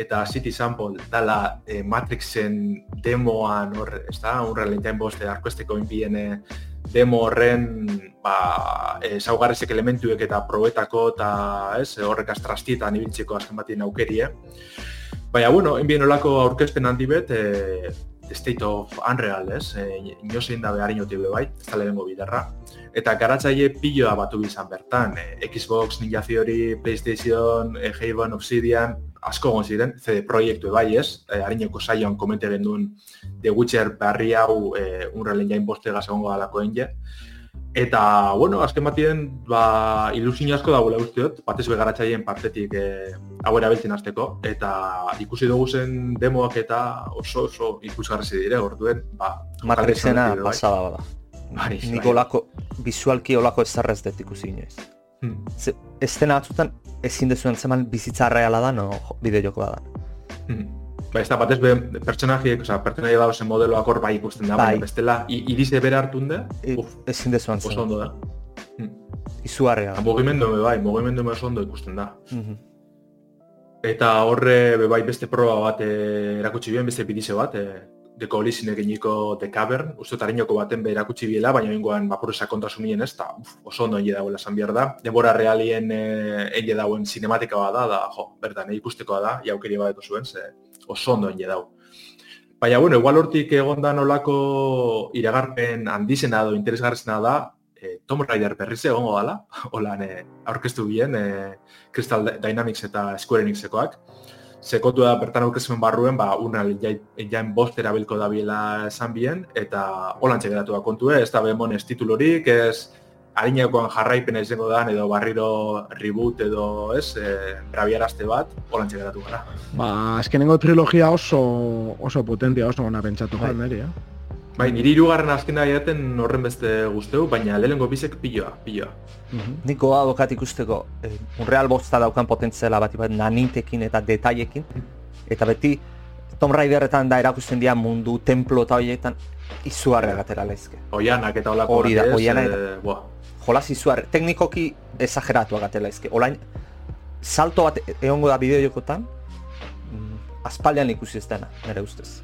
eta City Sample dala eh, Matrixen demoan hor, ez da, Unreal Engine boste arkoesteko inbien eh, demo horren ba, e, saugarrezek elementuek eta probetako eta ez, horrek astrastietan ibiltzeko azken batien aukerie. Baina, bueno, enbien olako aurkezpen handi bet, e, State of Unreal, ez? E, inozein da behar inotik bai, ez da lehenengo biderra. Eta garatzaile piloa batu izan bertan, e, Xbox, Ninja Theory, PlayStation, e, Haven, Obsidian, asko egon ziren, CD proiektu bai ez, e, harineko saioan komente genduen The Witcher berri hau e, Unreal Engine bostega egongo dalako enge. Eta, bueno, azken batien, ba, ilusio asko dagoela uste dut, batez begaratzaileen partetik e, hau erabiltzen hasteko eta ikusi dugu zen demoak eta oso oso ikusgarri dire, orduen, ba, Matrixena izan dut, bai. pasada bada. Bai, nik bai. olako, visualki olako ezarra ez dut ikusi inoiz. Hmm. Ze, estena batzutan ezin dezuen zeman bizitza reala da, no bideo joko da. Hmm. Bai, ez da batez be, pertsonajiek, oza, pertsonaia dauzen modeloak hor bai ikusten da, Bai. baina bestela, irize bera hartunde, E, uf, ezin dezuen oso zeman. ondo da. Izugarria. Eta mugimendu me bai, mugimendu me oso ondo ikusten da. Mhm. Eta horre bai beste proba bat eh, erakutsi bien, beste bidize bat, eh, The Coalition eginiko The Cavern, uste dut harinoko baten be erakutsi biela, baina ingoan bapuresa kontrasunien ez, eta oso ondo enge dagoela esan behar da. Denbora realien eh, enge dauen sinematika bat da, da, jo, bertan, eh, ikustekoa da, jaukeri bat eto zuen, ze oso ondo enge dau. Baina, bueno, igual hortik egonda nolako iragarpen handizena edo interesgarrizena da, eh, Tomb Raider berriz egongo dala, holan eh, aurkeztu bien, eh, Crystal Dynamics eta Square Enixekoak. Sekotu da bertan aurkezpen barruen, ba, unal jain, jain bost erabilko dabiela esan bien, eta holantxe geratu da kontue, ez da bemonez titulorik, ez harinekoan jarraipena izango da, edo barriro reboot edo, ez, e, brabiarazte bat, holantxe geratu gara. Ba, azkenengo trilogia oso oso potentia, oso ona pentsatu Bai. jan niri, eh? Bai, niri hirugarren azkena jaten horren beste guzteu, baina lehenengo bizek piloa, piloa. Mhm. Niko adokat ikusteko, eh, unreal bosta daukan potentziala bat, bat nanintekin eta detailekin, eta beti Tomb Raiderretan da erakusten dira mundu, templo eta horietan izugarria gatera laizke. Oianak eta olako Hori da, oianak eh, buah, Jolas izugarri, teknikoki esageratua gatela laizke. Olain, salto bat egongo da bideo jokotan, mm, aspaldian ikusi ez dena, nire ustez.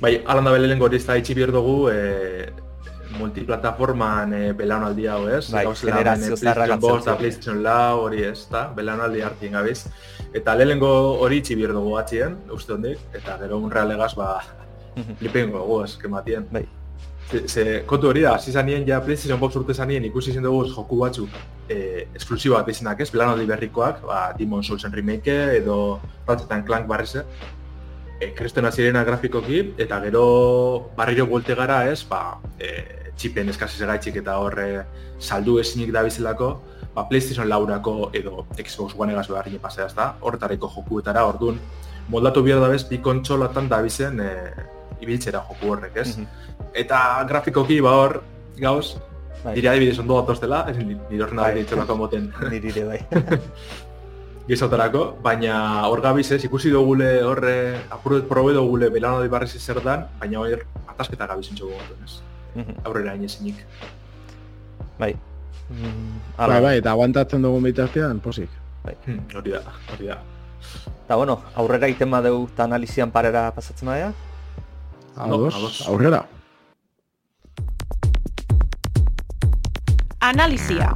Bai, alan da lehenengo hori ez da itxi behar dugu, e, multiplataforman e, belaunaldi hau ez? Bai, generazio 5 eta atzertzen. PlayStation Lau hori ez, da? Belaunaldi hartien gabiz. Eta lehenengo hori itxi behar dugu atxien, uste hondik, eta gero unrealegaz, ba, flipengo dugu ez, kematien. Bai. Ze, ze, kontu hori da, hasi zanien ja PlayStation Box urte zanien ikusi izan dugu joku batzuk e, esklusiboak izenak ez, belaunaldi berrikoak, ba, Demon Soulsen remake edo Ratchet Clank barrize, e, kristona zirena grafikoki, eta gero barriro buelte gara ez, ba, e, txipen eskasiz gaitxik eta horre saldu ezinik da bizelako, ba, PlayStation laurako edo Xbox One egaz beharri pasea ez da, horretareko jokuetara, orduan, moldatu behar da bez, bi kontsolatan da bizen e, ibiltzera joku horrek ez. Mhm. Eta grafikoki ba hor, gauz, Bai. Dira adibidez ondo datoztela, ez nire horren Bai. moten Niri ere bai. gizotarako, baina hor gabiz ez, ikusi dugule horre, apuret probe dugule belanodi barriz zer dan, baina hor atasketa gabiz entxoko goten ez. Mhm. Aurrera hain ezinik. Bai. Mm, Bai, bai, eta aguantatzen dugun bitartean, posik. Hmm, hori da, hori da. Eta bueno, aurrera iten badeu eta analizian parera pasatzen badea. Ados, ados. aurrera. Analizia.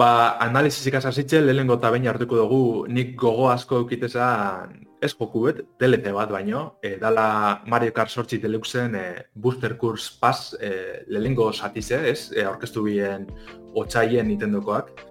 Ba, analiziz ikasasitxe, lehenengo eta behin hartuko dugu nik gogo asko eukitezan ez joku bet, DLC bat baino, e, dala Mario Kart Sortzi Deluxen e, Booster Course Pass e, lehenengo satize, ez, e, aurkeztu bien otxaien Nintendokoak.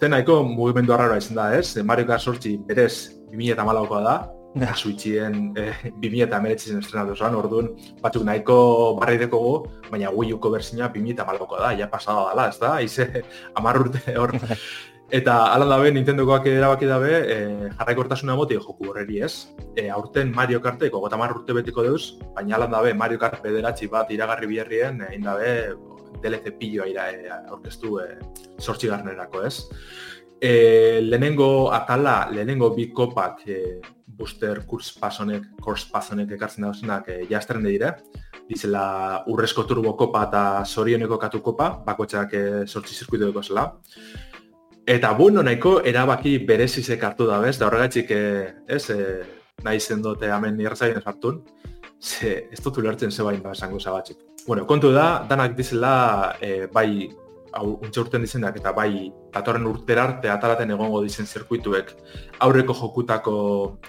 Zen nahiko mugimendu arraroa izan da, ez, Mario Kart Sortzi berez 2008koa da, Ja. Switchien e, 2008 zen estrenatu zen, orduan batzuk nahiko barri dekogu, baina Wii Uko berzina 2008koa da, ja pasada dala, ez da, ize amar urte hor. Eta ala dabe, Nintendokoak erabaki dabe, e, jarraikortasuna moti joku horreri ez. E, aurten Mario Karteko gota urte betiko deuz, baina ala dabe Mario Kart bederatzi bat iragarri biherrien, egin dabe DLC piloa ira, e, aurkeztu e, sortzi garnerako ez. E, lehenengo atala, lehenengo bi kopak e, booster kurs pasonek, course pasonek ekartzen dauzenak e, jastren dire. Dizela urrezko turbo kopa eta zorioneko katu kopa, bakotxak e, sortzi zirkuituko zela. Eta bueno, nahiko erabaki berezizek hartu da, bez? Da horregatik, e, ez, e, nahi zendote hemen irratzaien hartun, ze ez dut ulertzen zebain ba esango zabatzuk. Bueno, kontu da, danak dizela, e, bai, untxe urten dizenak eta bai, datorren urtera arte ataraten egongo dizen zirkuituek aurreko jokutako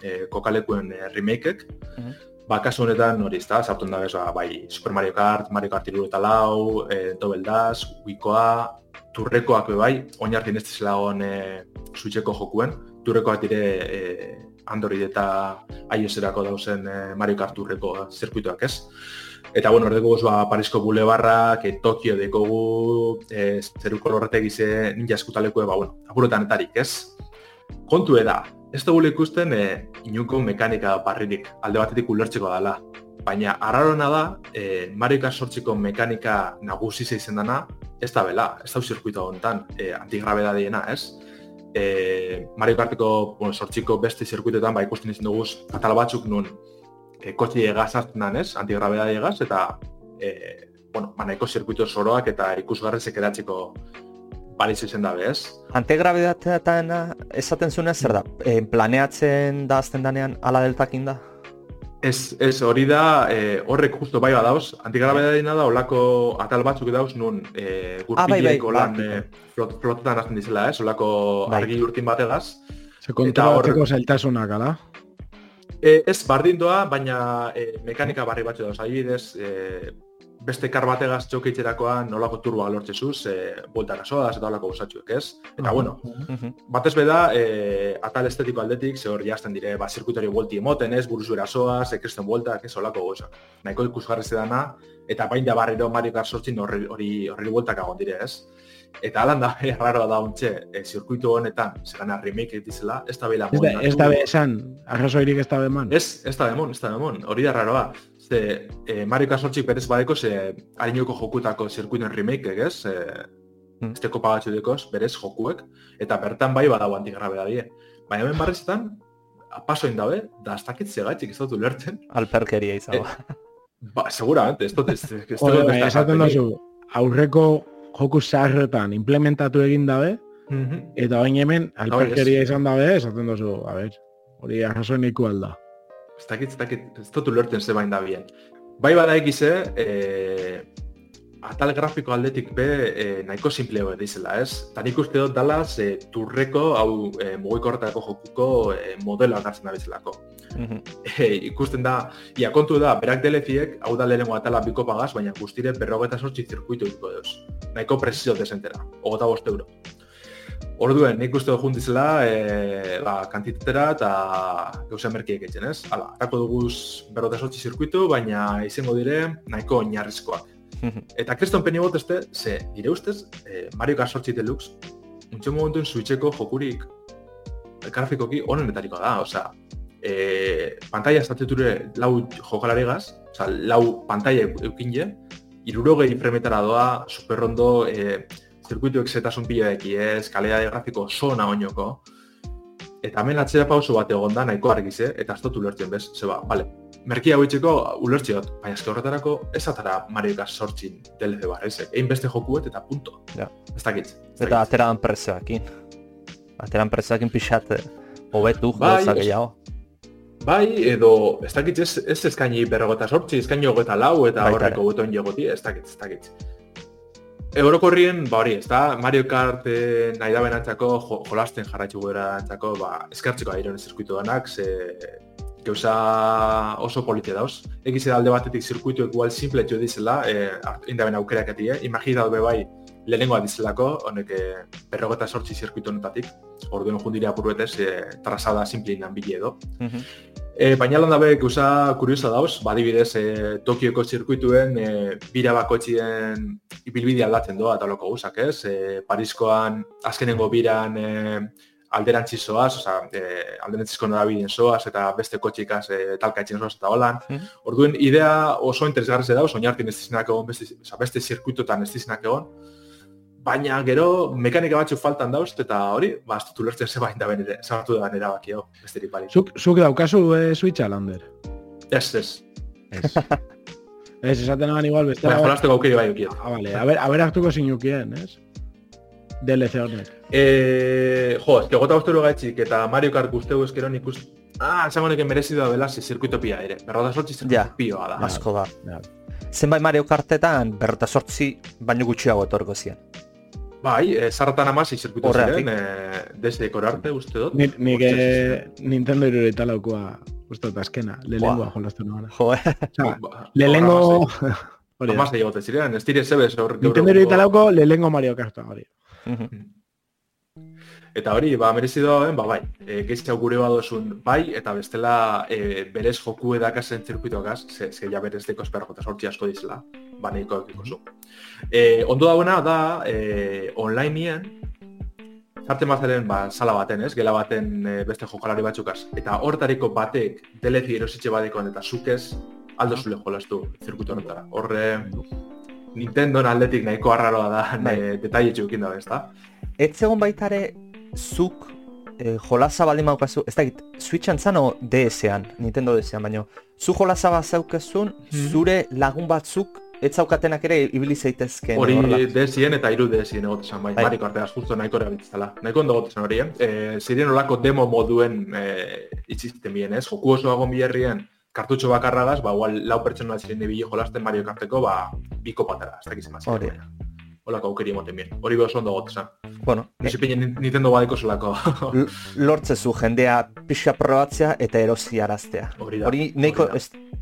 e, kokalekuen e, remakeek, Mhm. Ba, kasu honetan hori ezta, sartun da bez, ba, bai Super Mario Kart, Mario Kart 3 eta lau, e, Double Dash, Wikoa, turrekoak bai, oinartin ez dizela hon e, Switcheko jokuen, turrekoak dire e, Android eta iOS-erako dauzen e, Mario Kart turreko zirkuituak ez. Eta bueno, ordeko ba, Parisko bulebarrak, e, Tokio dekogu, e, zeru kolorretek ize ninja eskutalekue, ba, bueno, apurotan etarik ez. Kontu da, ez dugu ikusten e, inuko mekanika barririk alde batetik ulertzeko dela. Baina, arrarona da, e, Mario Kart sortziko mekanika nagusi zeizen dana, ez da bela, ez da zirkuito honetan, e, antigrabedadiena, ez? E, Mario Karteko bueno, sortziko beste zirkuitoetan, ba, ikusten izan dugu, atal batzuk nun, e, kotxi egaz hartzen dan, ez? Antigrabedadi egaz, eta, e, bueno, manaiko zirkuito soroak eta ikusgarrezek edatzeko baliz izen dabe, ez? Antigrabedateetan esaten zuen zer da? E, planeatzen da azten danean ala deltakin da? Ez, ez hori da, e, horrek justo bai badauz, antigrabedadina da, olako atal batzuk dauz nun e, Ah, bai, bai, gurpilek olan bai. e, flot, flotetan azten dizela, ez? Olako Bai. argi urtin bategaz. Se kontrolatzeko zailtasunak, ala? E, ez, bardin baina e, mekanika barri batzu dauz, adibidez, e, beste kar bategaz txokitzerakoan nolako turboa lortzezuz, e, bueltak asoaz eta olako gozatxuek, ez? Eta, bueno, Mhm. batez beda, e, atal estetiko aldetik, ze hor jazten dire, ba, zirkuitori buelti emoten, ez, buruz erasoaz, ekresten bueltak, ez, olako gozak. Nahiko ikusgarri dana, eta bain da barriro Mario Kart sortzin horri, hori, horri bueltak agon dire, ez? Eta alan da, erraroa da ontxe, e, zirkuitu honetan, zegana remake ditizela, ez da bela Ez da, ez da be esan, arrazoirik ez da beman. Ez, ez da demon, ez da demon, hori da raroa. Ze, e, Mario Kart sortzik berez badeko, ze harinuko jokutako zirkuituen remake, ez? E, Hmm. ez teko pagatxu dekoz, berez jokuek, eta bertan bai badago antigrabea die. Baina hemen barrezetan, pasoin dabe, da ez dakit zegatxik ez dut ulertzen. Alperkeria izan. Ba, seguramente, ez dut, ez, ez, ez Ode, dut esaten dozu, aurreko joku zaharretan implementatu egin dabe, Mhm. eta bain hemen alperkeria izan dabe, esaten dozu, a ber, hori arrazoen iku alda. Ez dakit, ez dakit, ez dut ulertzen ze bain da bien. Bai bada egize, e, atal grafiko aldetik be e, nahiko simpleo dizela, ez? Ta nik uste dut dala ze turreko, hau e, mugikorretako jokuko e, modeloak hartzen da bezalako. Mhm. E, ikusten da, ia kontu da, berak deleziek, hau da lehenengo atala biko pagaz, baina guztire berrogeta sortzi zirkuitu ikuko deuz. Nahiko presio desentera, ogota bost euro. Orduen, nik uste dut juntizela, e, ba, kantitetera eta gauza merkiek etxen, ez? Hala, atako duguz berrogeta sortzi zirkuitu, baina izango dire nahiko oinarrizkoak. Eta kriston peni botezte, ze, nire ustez, e, Mario Kart sortzi Deluxe, untxe momentuen switcheko jokurik grafikoki onenetariko da, osea, e, pantalla estateture lau jokalari gaz, osea, lau pantalla eukin je, irurogei fremetara doa, superrondo, e, zirkuituek zetasun pila eki ez, kalea grafiko zona oinoko, eta hemen atzera pauso bat egon da nahiko argiz, eh? eta dut ulertzen bez, zeba, bale, merkia hauitzeko ulertziot, baina eske horretarako ez atara Mario Kart sortzin DLC bar, ez? Egin beste jokuet eta punto. Ja. Ez dakit. Eta ateran prezioakin. Ateran prezioakin pixat eh, hobetu, Bai, gauza gehiago. Bai, edo, ez dakit, ez, ez eskaini berrogeta sortzi, eskaini hogeta lau eta Baita horreko botoen jegoti, ez dakit, ez dakit. Eurokorrien, ba hori, ez da, Mario Kart eh, nahi da benantzako, jo, jolasten jarraitzu gara ba, eskartzeko airean zirkuitu danak, ze gauza oso polite dauz. Egiz alde batetik zirkuitu igual simple jo dizela, eh, indaben aukerak eh? Imagina daube bai, lehenengoa dizelako, honek eh, berrogeta sortzi zirkuitu honetatik, orduen jundire apuruetez, eh, trazada simplin bile edo. Mhm. E, baina lan dabe gauza kuriosa dauz, badibidez e, Tokioko zirkuituen e, bira bakoitzien ibilbidea aldatzen doa eta loko gauzak, ez? E, Pariskoan azkenengo biran e, alderantzi zoaz, oza, e, alderantzizko norabideen zoaz eta beste kotxikaz e, talkaitzen zoaz eta holan. Mhm. Orduen, idea oso interesgarri dauz, oinartin ez dizenak egon, beste, oza, beste zirkuitotan ez dizenak egon, baina gero mekanika batzuk faltan dauz, eta hori, ba, ez dut ulertzen zebain da benere, sartu da erabaki hau, besterik balik. Zuk, zuk daukazu e, Switcha, Lander? Ez, ez. Ez. ez, esaten naban igual bestela. Baina jolasteko aukeri bai ukiet. Ah, vale. A ver, a ver hartuko zinukien, ez? DLC honek. E, jo, eske gota bostero gaitxik eta Mario Kart guzteu eskero nik uste... Ah, esango neken merezi da bela ze zirkuito pia ere. Berrota sortzi zirkuito Ja. da. Asko da. Ja. Zenbait Mario Kartetan berrota sortzi baino gutxiago etorko zian. Bai, e, zarratan amasi Horregatik. ziren, e, desde arte uste dut. Nik, nik Hostia, eh, Nintendo irureita laukoa uste dut azkena. Lehengoa Buah. jolastu nabana. Jo, eh? Osea, lehengo... Hori da. Amaz egote ziren, ez dire zebez hor... Nintendo egungo- lauko lehengo Mario Karta hori. Eta hori, ba, merezi dagoen, ba, bai, e, gehiago gure badozun, bai, eta bestela e, berez joku edakazen zirkuitoakaz, ze, ze ja berez deko esperro eta sortzi asko dizela, ba, nahiko ekiko zu. E, ondo dagoena da, e, onlinean, Zartzen bazaren, ba, sala baten, ez? Gela baten e, beste jokalari batzukaz. Eta hortariko batek delezi erositxe badekon eta zukez aldo zule jolastu zirkuito horretara. Horre, Nintendo aldetik nahiko arraroa da, ne, detaile txukin da, ezta? Ez zegoen baitare zuk eh, jolasa baldin maukazu, ez dakit, Switchan zan o DS-ean, Nintendo DS-ean, baino, zu jolasa bat zaukezun, Mhm. zure lagun batzuk ez zaukatenak ere ibili zeitezkeen. Hori desien eta hiru desien egotezan, bai, Bai. Mariko arteaz, justo nahiko erabiltzala. Nahiko ondo egotezan hori, eh? E, ziren olako demo moduen e, itzizten bien, ez? Joku oso agon biherrien kartutxo bakarragaz, ba, igual lau pertsona ziren ibili jolasten Mario Karteko, ba, biko patera, ez dakiz emazien. Hori. Olako aukeri emoten bien. Hori behar ondo egotezan. Bueno, e, Nizipinen Nintendo badiko zelako. lortzezu jendea pixa probatzea eta erosi araztea. Hori da. Hori nahiko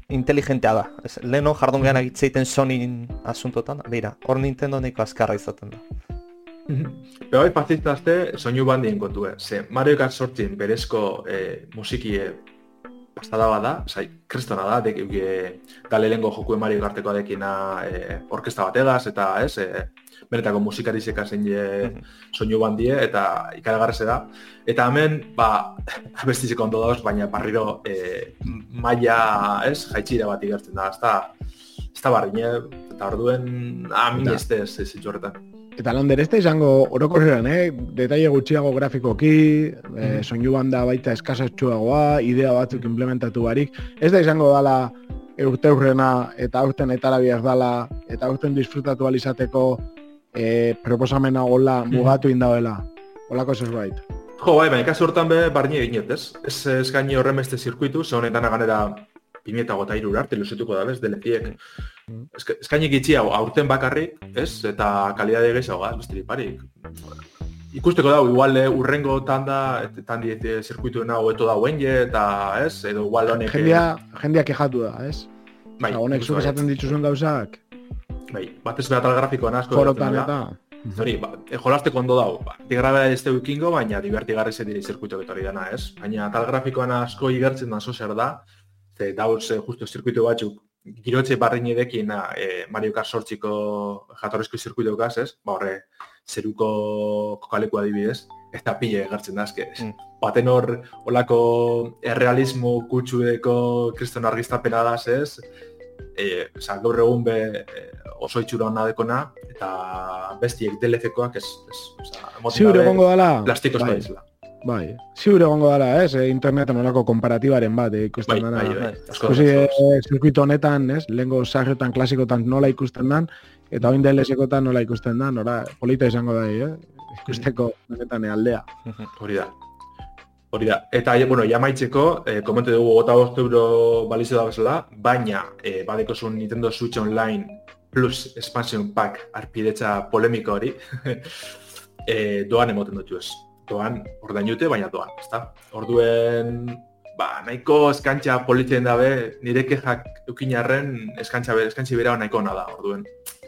inteligentea da. Ez, leheno jardun gehan egitzeiten Sonyin asuntotan, beira, hor Nintendo nahiko azkarra izaten da. Pero bai pazitazte soinu bandien kontu, eh? Ze Mario Kart sortzin berezko eh, musikie pastada bada, zai, kristona da, dek, e, da lehengo joku Mario Karteko adekina eh, orkesta bategaz, eta ez, eh, benetako musikarizeka zein Mhm. soinu bandie, eta ikaragarrese da. Eta hemen, ba, abestiziko ondo dauz, baina barriro eh, maila, ez, jaitxira bat igertzen da, ez da, ez da barrine, eta orduen, amin ez ez, ez horretan. Eta lander, ez da izango orokorrean, eh? Detaile gutxiago grafikoki, eh, soinu banda baita eskasatxuagoa, idea batzuk implementatu barik. Ez da izango dala urte hurrena eta aurten etara behar dala, eta aurten disfrutatu alizateko eh, proposamena gola mugatu indauela. Olako zerbait. Jo, bai, baina kasu hortan be, barni eginet, ez? Ez eskaini horren beste zirkuitu, ze honetan ganera pimieta gota irura arte luzetuko da, bez, deleziek. Mm. Eska- Eskaini gitxi hau, aurten bakarrik, ez? Eta kalidade gehiago, gaz, besterik parik. Ikusteko dago, igual eh, urrengo tanda, tandi eh, zirkuituen hau eto da je, eta ez? Edo igual honek... eh, Jendia, jendia kejatu da, ez? bai, honek zuk bai, esaten dituzun gauzak, Bai, batez behatal grafikoan asko. forotan eta... Hori, ba, e, jolasteko ondo dago. Ba, digrabe ez teu ikingo, baina divertigarri ze dire zirkuito hori dana, ez? Baina tal grafikoan asko igertzen da zer da, ze dauz e, justo zirkuito batzuk girotze barrin edekin e, Mario Kart sortziko jatorrizko zirkuito gaz, ez? Ba, horre, zeruko kokaleku adibidez, eta pile egertzen da, eske. Mm. Baten hor, olako errealismo kutsueko kriston argiztapena da, ez? E, oza, gaur egun be oso itxura hona dekona, eta bestiek DLC-koak ez, ez, oza, emoten Ziur dabe egongo dala, plastiko bai, bai. bai. Ziur egongo dala, ez? E, interneten olako konparatibaren bat, eh, Bai, ikusten bai, dana. bai, asko Ikusi da, eh, zirkuito honetan, ez? Lehengo sarretan klasikotan nola ikusten dan, eta oin DLS-ekotan nola ikusten dan, nora, polita izango da, eh? Ikusteko benetan eh, aldea. Hori da. Hori da. Eta, bueno, jamaitzeko, eh, komente dugu gota bost euro balizo da bezala, baina eh, badeko zuen Nintendo Switch Online Plus Expansion Pack arpidetza polemika hori, eh, doan emoten dut ez. Doan, ordain dute, baina doan, ezta? Orduen, ba, nahiko eskantxa politzen dabe, nire kejak eukinarren eskantxa, be- eskantzi bera nahiko ona da, orduen,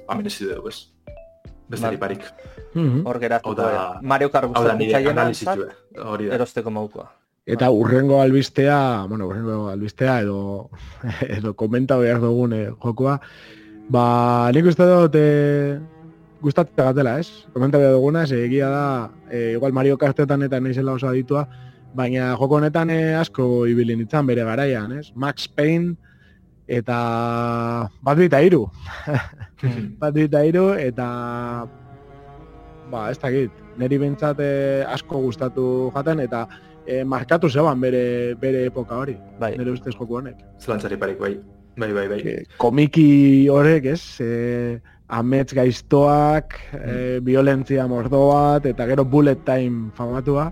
ba, merezi dugu, ez. Besterik Bai. barik. Hor geratu Hau da- da. Mario Kart Hau da gustatzen analizitue. Hori da. erosteko modukoa. Eta urrengo albistea, bueno, urrengo albistea edo edo komenta behar dugun eh, jokoa, ba, nik uste dut eh, gustatzen gatela, ez? Komenta behar duguna, ze egia da, eh, igual Mario Kartetan eta naizela oso aditua, baina joko honetan eh, asko ibili nintzen bere garaian, ez? Max Payne eta bat bita hiru, bat bita hiru eta ba, ez dakit, niri bintzat eh, asko gustatu jaten eta eh, markatu zeban bere, bere epoka hori, Bai, nire ustez joku honek. Zelantzari parik, bai. Bai, bai, bai. Eh, komiki horrek, ez, eh, amets gaiztoak, eh, violentzia mordo bat, eta gero bullet time famatua,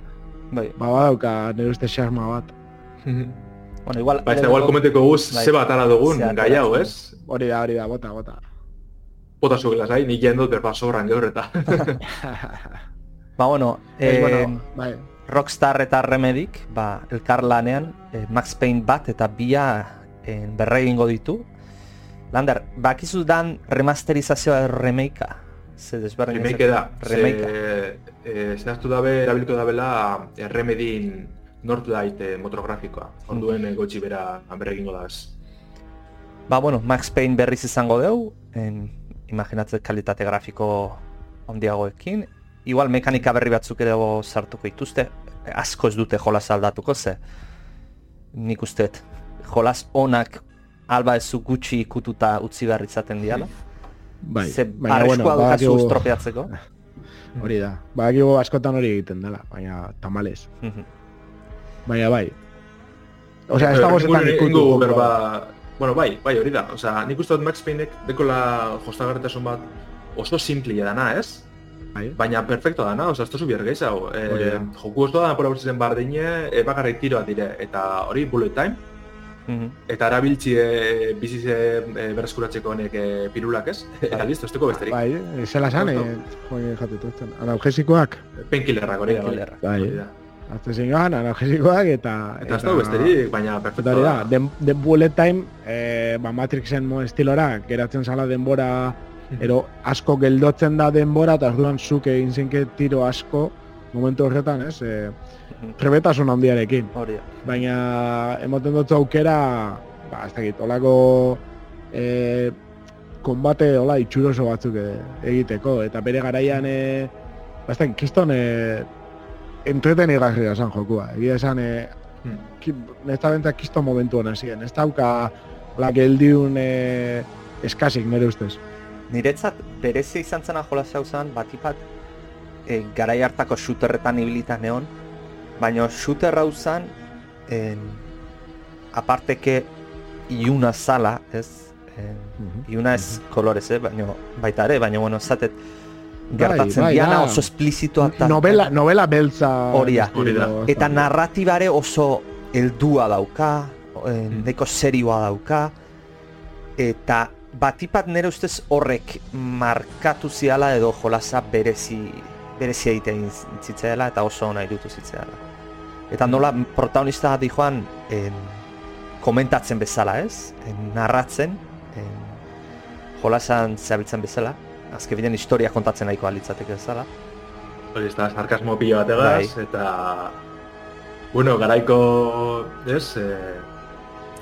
bai. ba badauka nire ustez xarma bat. Bueno, igual... Ba, ez da, igual komenteko guz, Bai. ze bat ara dugun, gai hau, ez? Hori da, hori da, bota, bota. Bota zugela zai, nik jendot berba sobran gaur eta. Ba, bueno, Eh, eh, bueno, bai, Rockstar eta Remedik, ba, elkar lanean, eh, Max Payne bat eta bia eh, berre egingo ditu. Lander, bakizu dan remasterizazioa remakea? Ze desberdin Remake da. Remakea. Ze, eh, zehaztu dabe, erabiliko dabela, eh, remedin nortu daite motografikoa. Onduen eh, gotxi bera berre egingo da. Ba, bueno, Max Payne berriz izango deu, en, imaginatzen kalitate grafiko handiagoekin, igual mekanika berri batzuk ere sartuko dituzte, asko ez dute jolas aldatuko ze. Nik usteet, jolas onak alba ezu gutxi ikututa utzi behar izaten diala. Bai, Ze baina, arriskua bueno, dukazu badakigu- estropeatzeko. Hori da. Badakigu askotan hori egiten dela, baina tamales. Mhm. Baina bai. Osea, ez dago zetan ikutu. berba, bueno, bai, bai, hori da. Osea, nik uste dut Max Paynek dekola jostagarritasun bat oso simplia dana, ez? Bai. Baina perfecto dana, osea, ez tozu bier gehiago. Hori E, da. joku oso da, pora bertzen bardine, e, bakarrik tiroa dire, eta hori bullet time, Mhm. eta erabiltzi e, bizize e, berreskuratzeko honek e, pirulak, ez? Eta listo, ez duko besterik. Bai, zela zan, eh, joan jateko ezten. Analgesikoak, Painkillerrak hori da, bai. Painkillerrak. bai. Azte zingoan, analgesikoak eta... Eta ez dugu besterik, baina perfecto Eta da, den, den bullet time, eh, ba Matrixen mo estilora, geratzen zala denbora, ero asko geldotzen da denbora, eta orduan zuk egin zinke tiro asko, momentu horretan, ez? E, trebetasun handiarekin. Hori. Baina, emoten dut aukera, ba, ez dakit, olako e, konbate, hola, itxuroso batzuk e, egiteko, eta bere garaian, e, ba, ez dakit, kiston, e, entretenigarria esan jokua. Egia esan, e, Hmm. nesta benta kisto momentu hona ziren. Ez dauka, la geldiun e, eskasik, nire ustez. Niretzat berezia izan zena jolas hau zen, batipat e, garai hartako shooterretan ibilita neon, baina shooter hau zen, en, aparteke iuna zala, ez? En, iuna ez kolorez, eh? baina baita ere, baina bueno, zatet gertatzen bai, diana da. oso esplizitoa eta Novela, novela beltza. Hori da. Eta narratibare oso heldua dauka, Mm. nahiko serioa dauka, eta batipat nire ustez horrek markatu ziala edo jolasa berezi berezi egiten zitzaela eta oso ona irutu zitzaela. Eta nola protagonista dijoan en, komentatzen bezala ez, en, narratzen, en, jolasan zehabiltzen bezala, azke bidean historia kontatzen nahiko alitzateke bezala. Hori ez da, sarkasmo pilo bategaz, eta... Bueno, garaiko, ez, eh,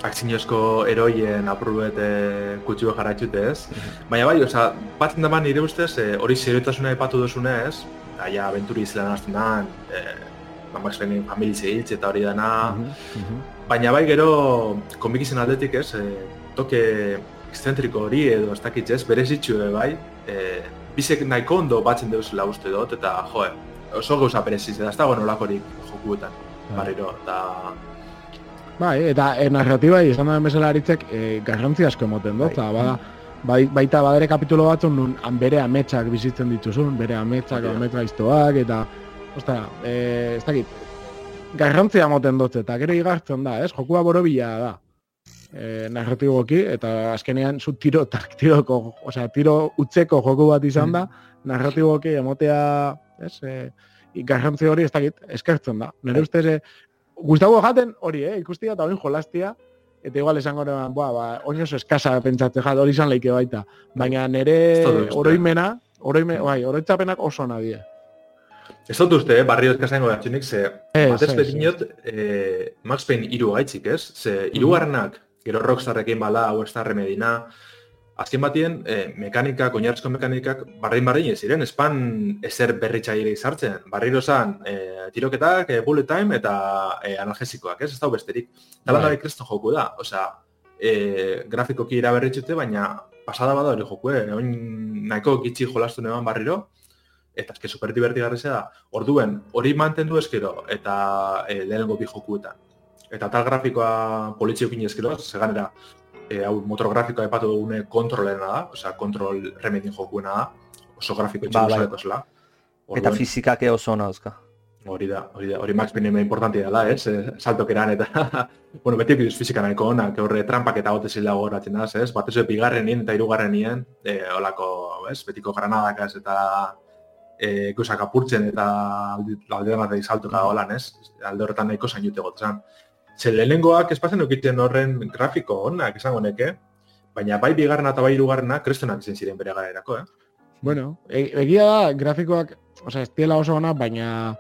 akzinozko eroien apurruet eh, kutxue jarraitxute, ez? Baina bai, oza, batzen da nire ustez, eh, hori seriotasuna epatu duzune, ez? Eta ja, aventuri izan hasten da, eh, Max Payne familia hiltze eta hori dana, Baina bai gero komikizen aldetik ez, e, toke exzentriko hori edo ez dakit ez, berezitxu ere bai, e, bizek nahiko ondo batzen deuzela uste dut, eta jo, oso gauza bereziz, eta ez dago nolakorik jokuetan, barriro, eta Bai, eta e, narratiba izan da bezala aritzek e, garrantzi asko emoten dut, Bai. eta bada, bai, baita badere kapitulo batzu nun han bere ametsak bizitzen dituzun, bere ametsak, da. amets gaiztoak, eta, ostara, e, ez dakit, garrantzia emoten dut, eta gero igartzen da, ez, jokua borobila da, e, narratiboki, eta azkenean zu tiro, tiroko, osea, tiro utzeko joku bat izan da, narratiboki emotea, ez, e, garrantzi hori ez dakit, eskertzen da. Nire ustez, e, Gustavo jaten hori, eh, ikustia eta oin jolastia, eta igual esango neban, ba, oin oso eskasa pentsatze jat, hori izan leike baita. Baina nire oroimena, oroime, bai, oroitzapenak oso nadia. Ez dut uste, eh, barrio ezkazaingo gatzunik, ze Ez, batez ez, betinot, eh, Max Payne iru gaitzik, ez? Ze irugarrenak, gero Rockstarrekin bala, hau ez da remedina, azken batien, eh, mekanikak, oinarrizko mekanikak, barrein barrein ez ziren, espan ezer berritzaile izartzen. Barriro zan, eh, tiroketak, eh, bullet time eta eh, analgesikoak, ez? Ez da besterik. Talan Bai. da kriston joku da, osea, eh, grafikoki iraberritxute, baina pasada bada hori joku, eh? Oin nahiko gitxi jolastu neban barriro, eta eske super divertigarria da. Orduen, hori mantendu eskero eta e, lehenengo bi jokuetan. Eta tal grafikoa politxiokin eskero, seganera e, hau motor grafikoa epatu dugune kontrolena da, osea, kontrol remedin jokuena da, oso grafiko Ba, bai. Eta fizikak ere oso ona dauzka. Hori da, hori da, hori Max Payne importantia dela, ez? Eh, Saltokeran eta, bueno, beti biduz fizika nahiko onak, horre trampak eta gote zila gogoratzen da, ez? Batez ere bigarrenien eta hirugarrenien, eh, olako, ez? Betiko granadakaz eta eh, gauzak apurtzen eta alde alde batetik saltoka holan, ez? Alde horretan nahiko zainute gotzen. Ze lehenengoak espazen eukiten horren grafiko onak esango neke, baina bai bigarrena eta bai hirugarrena kristonak izan ziren bere garerako, eh? Bueno, e, egia da, grafikoak, osea, ez diela oso ona, baina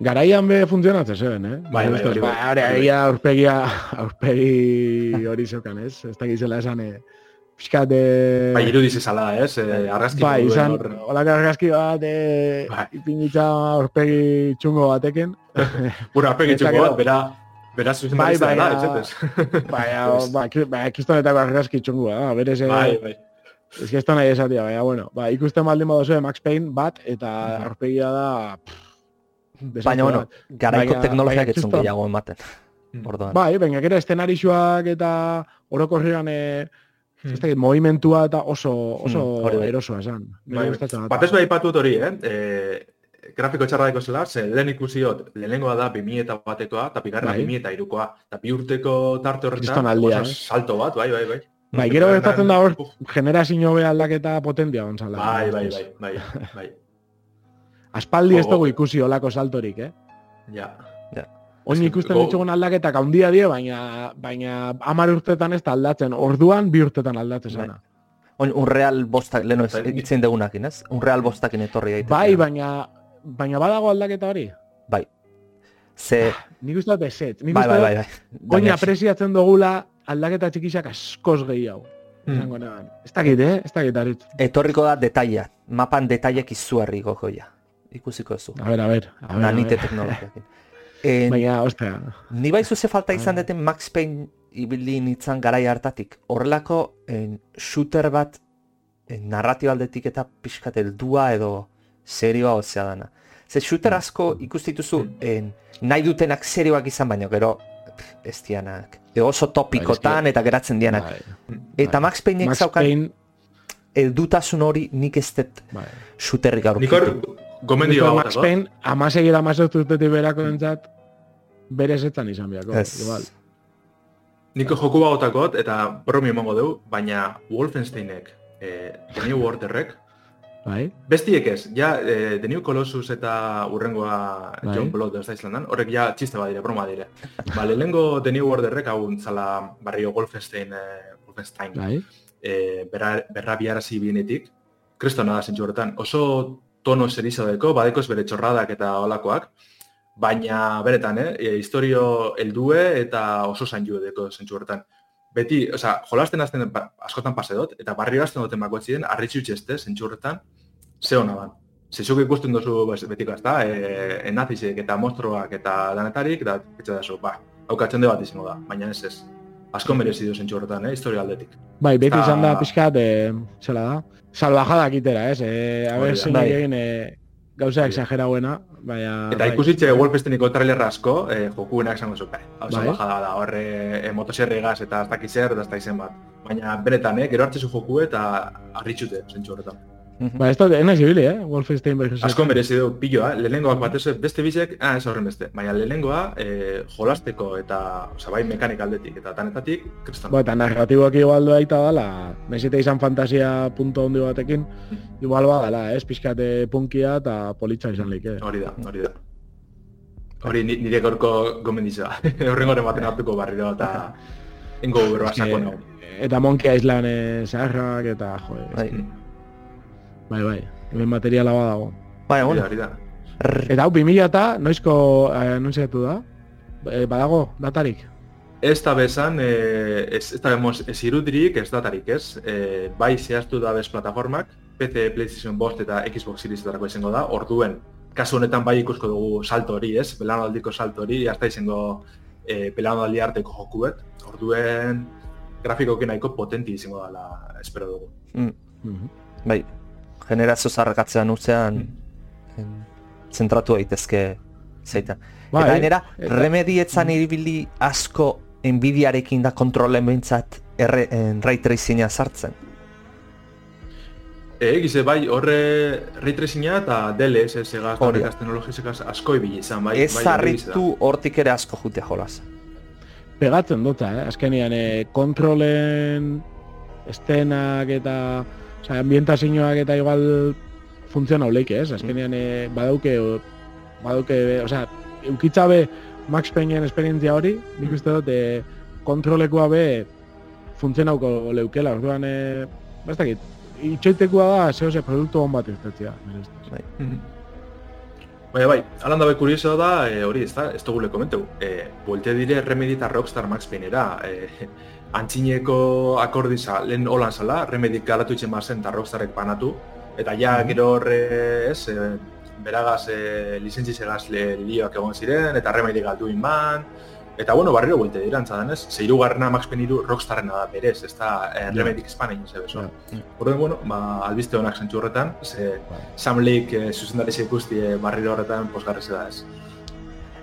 garaian be funtzionatzen zeben, eh? Bai, bai, bai. ba, Hori bai. egia aurpegia, aurpegi hori zeukan, ez? Ez dakit zela esan, eh, pixkat, e, Bai, irudiz izala, ez? Eh, argazki bai, izan, hor- holako argazki bat, e, Bai. ipinitza aurpegi txungo bateken. Eta txuko gero- bat, bera, bera zuzen Bai, bai, da, baina- etxetez. Baina, Pues- ba, ki- ba, kistonetako argazki txungoa, da, berez, Bai, bai. Ez que esto nahi esatia, baina, bueno, ba, ikusten baldin badozu Max Payne bat, eta aurpegia da... pff, Baina, bueno, garaiko teknologiak etzun gehiago ematen. Mm. Orduan. Bai, baina gero estenarixuak eta orokorrean e, Hmm. ez dakit, movimentua eta oso, oso Hmm, bai. erosoa esan. Bai, bat. batez bai aipatu dut hori, eh? E, grafiko txarra daiko zela, ze lehen ikusiot, lehenengoa da 2000 eta batekoa, eta bigarra Bai. 2000 eta irukoa. Eta bi urteko tarte horretan, oso eh? salto bat, bai, bai, bai. Bai, gero gertatzen da hor, Uf, generazio be aldaketa potentia gontzala. Bai, bai, bai, bai, bai. Aspaldi ez dugu ikusi olako saltorik, eh? Ja. Oin Ez que ikusten go- ditugun aldaketak handia die, baina baina hamar urtetan ez da aldatzen. Orduan bi urtetan aldatzen Bai. zana. Oin, un real bostak, leheno ez, Bai. itzen degunakin, ez? Un real bostakin etorri daiteke. Bai, baina baina badago aldaketa hori. Bai. Ze, Nik uste dut eset. Nik bai, bai, dut bai, bai. Oin apreziatzen dugula aldaketa txikisak askoz gehiago. Hmm. Esango neban. Ez dakit, eh? Ez dakit, aritz. Etorriko da detaila. Mapan detailek izuarri gokoia. Ikusiko ez A ber, a ber. A ber, a Nanite ber. teknologiakin. En, Baina, ostea. Ni bai zuze falta izan Bai. deten Max Payne ibili nintzen garai hartatik. Horrelako en, shooter bat en, narratio aldetik eta pixkat heldua edo serioa ozea dana. Ze shooter asko ikustituzu en, nahi dutenak serioak izan baino, gero pff, ez dianak. E oso topikotan eta geratzen dianak. Bai. Eta Max Payneek Max zaukan Payne, heldutasun hori nik ez dut bai. shooterrik aurkitu. gomendio Nik hau Max Payne, amasei eta amazortu urtetik berako entzat, bere zetan izan biako. Ez. Igual. Niko joku bagotakot, eta bromi emango dugu, baina Wolfensteinek, eh, The New Orderrek, Bai? Bestiek ez, ja, eh, The New Colossus eta urrengoa Bai. John Blood ez da Islandan, horrek ja txiste badire, broma dire. Ba, lehenengo The New Orderrek hau zala barrio Wolfenstein, eh, Wolfenstein, Bai? eh, berra, berra biarazi bienetik, kristona da zentsu horretan. Oso tono zerizo deko, badeko ez bere txorradak eta olakoak, baina beretan, eh, e, historio heldue eta oso zainju deko zentsu horretan. Beti, osea, jolasten azten askotan pase dut, eta barrio azten duten bako ziren, arritxu itxeste, zentsu horretan, ze hona ban. Zezuk ikusten duzu betiko ez da, e, enazizek eta monstruak eta danetarik, da, etxe da zu, ba, haukatzen bat izango da, baina ez ez. Asko merezi du zentsu horretan, eh, historia aldetik. Bai, beti Eta- izan da pixkat, e, zela da? Salvajadak itera, ez? E, a ber, zein Bai. egin e, gauza Bai. exagerauena, baina... Eta bai. ikusitxe Wolfensteiniko trailer asko, eh, jokuenak esango zu, bai, hau Bai. bajada da, horre e, motosierregaz eta ez dakiz zer, eta ez da izen bat. Baina beretan, eh, gero hartzezu joku eta arritxute, zentsu horretan. Ba, ez da, enaz ibili, eh? Wolfenstein bai Asko merezi du piloa, eh? lehenengoak batez ere, beste bizek, ah, ez horren beste. Baina lehenengoa, eh, jolasteko eta, oza, bai mekanik aldetik eta tanetatik, kriston. Ba, eta narratiboak igual doaita dala, nahiz eta izan fantasia punto handi batekin, igual badala, ez? Pixkate punkia eta politza izan like. Hori da, hori da. Hori ni- nire gorko gomenditza. Horrengoren baten hartuko barriro eta ingo berroa sako nago. Eta Monkey Island eh, zaharrak eta, jo, Bai. Bai, bai, hemen materiala badago. Da, bueno, hori Eta hau, 2000 eta noizko eh, anuntziatu da? Eh, badago, datarik? Ez da bezan, eh, ez, ez da bemos, ez irudirik, ez datarik ez. Eh, bai zehaztu da bez plataformak, PC, PlayStation 5 eta Xbox Series darako izango da, orduen, kasu honetan bai ikusko dugu salto hori, ez? Belanaldiko salto hori, hasta izango eh, belanaldi arteko jokuet, orduen grafikoki nahiko potenti izango dela, espero dugu. Mhm. bai, generazio zarrakatzean utzean en, zentratu daitezke zeitan. Bai, eta gainera, eta- remedi etzan ibili asko enbidiarekin da kontrolen behintzat ray tracinga sartzen. E, gize, bai, horre ray tracinga eta Hori da. horrekaz teknologizekaz asko ibili izan, bai. Ez bai, da. harritu hortik ere asko jutea jolaz. pegatzen dota, eh? Azkenean, eh, kontrolen estenak eta osea, ambientazioak eta igual funtziona oleike, ez? Azkenean eh, badauke, badauke, osea, eukitzabe Max Paynean esperientzia hori, nik uste dut, eh, kontrolekoa be funtzionauko leukela, orduan, eh, ba, ez dakit, itxoitekoa da, zehose produktu hon bat irtetzea. nire ustez. Mhm. Baina bai, alan dabe kurioso da, e, hori, ez da, ez dugu komenteu. E, Buelte dire Remedy eta Rockstar Max Paynera. E, antxineko akordiza, lehen holan zala, Remedy galatu itxen bazen eta Rockstarek panatu. Eta ja, Mhm. gero horre, ez, e, beragaz e, lizentzizegaz le lioak egon ziren, eta Remedy galdu inban. Eta bueno, barriro buelte dira antzadan ez, zeiru garrana Max Payne iru Rockstarrena da berez, ez da e, Remedy Spain egin zebe. Ja. Horren, bueno, ba, albiste honak zentzu horretan, ze Bai. Sam Lake e, zuzendari ikusti e, barriro horretan posgarri da ez.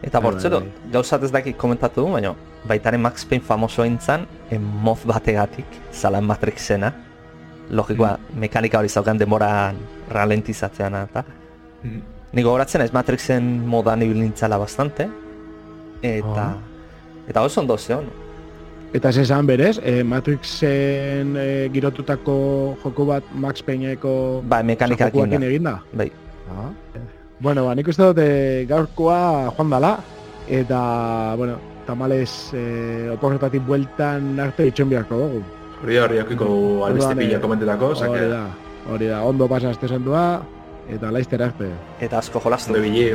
Eta bortzero, gauzat ez dakit komentatu du, baina baitaren Max Payne famoso entzan, en moz bategatik, zala Matrixena. Logikoa, mekanika hori zaukan denbora ralentizatzean eta. Mhm. Nik gogoratzen ez Matrixen modan ibil nintzala bastante. Eta... Ah. Eta oso ondo zeon. Eta ez esan berez, e, Matrixen e, girotutako joko bat Max Payneeko Ba, mekanikak egin da. Bai. Ah. Bueno, ba, nik uste dut e, gaurkoa joan dala, eta, bueno, tamales e, oporretatik bueltan arte itxon beharko dugu. Hori da, hori aukiko albiste pila eh, komentetako, Hori osake, da, hori da, ondo pasa azte zentua, eta laizter arte. Eta asko jolastu. ondo.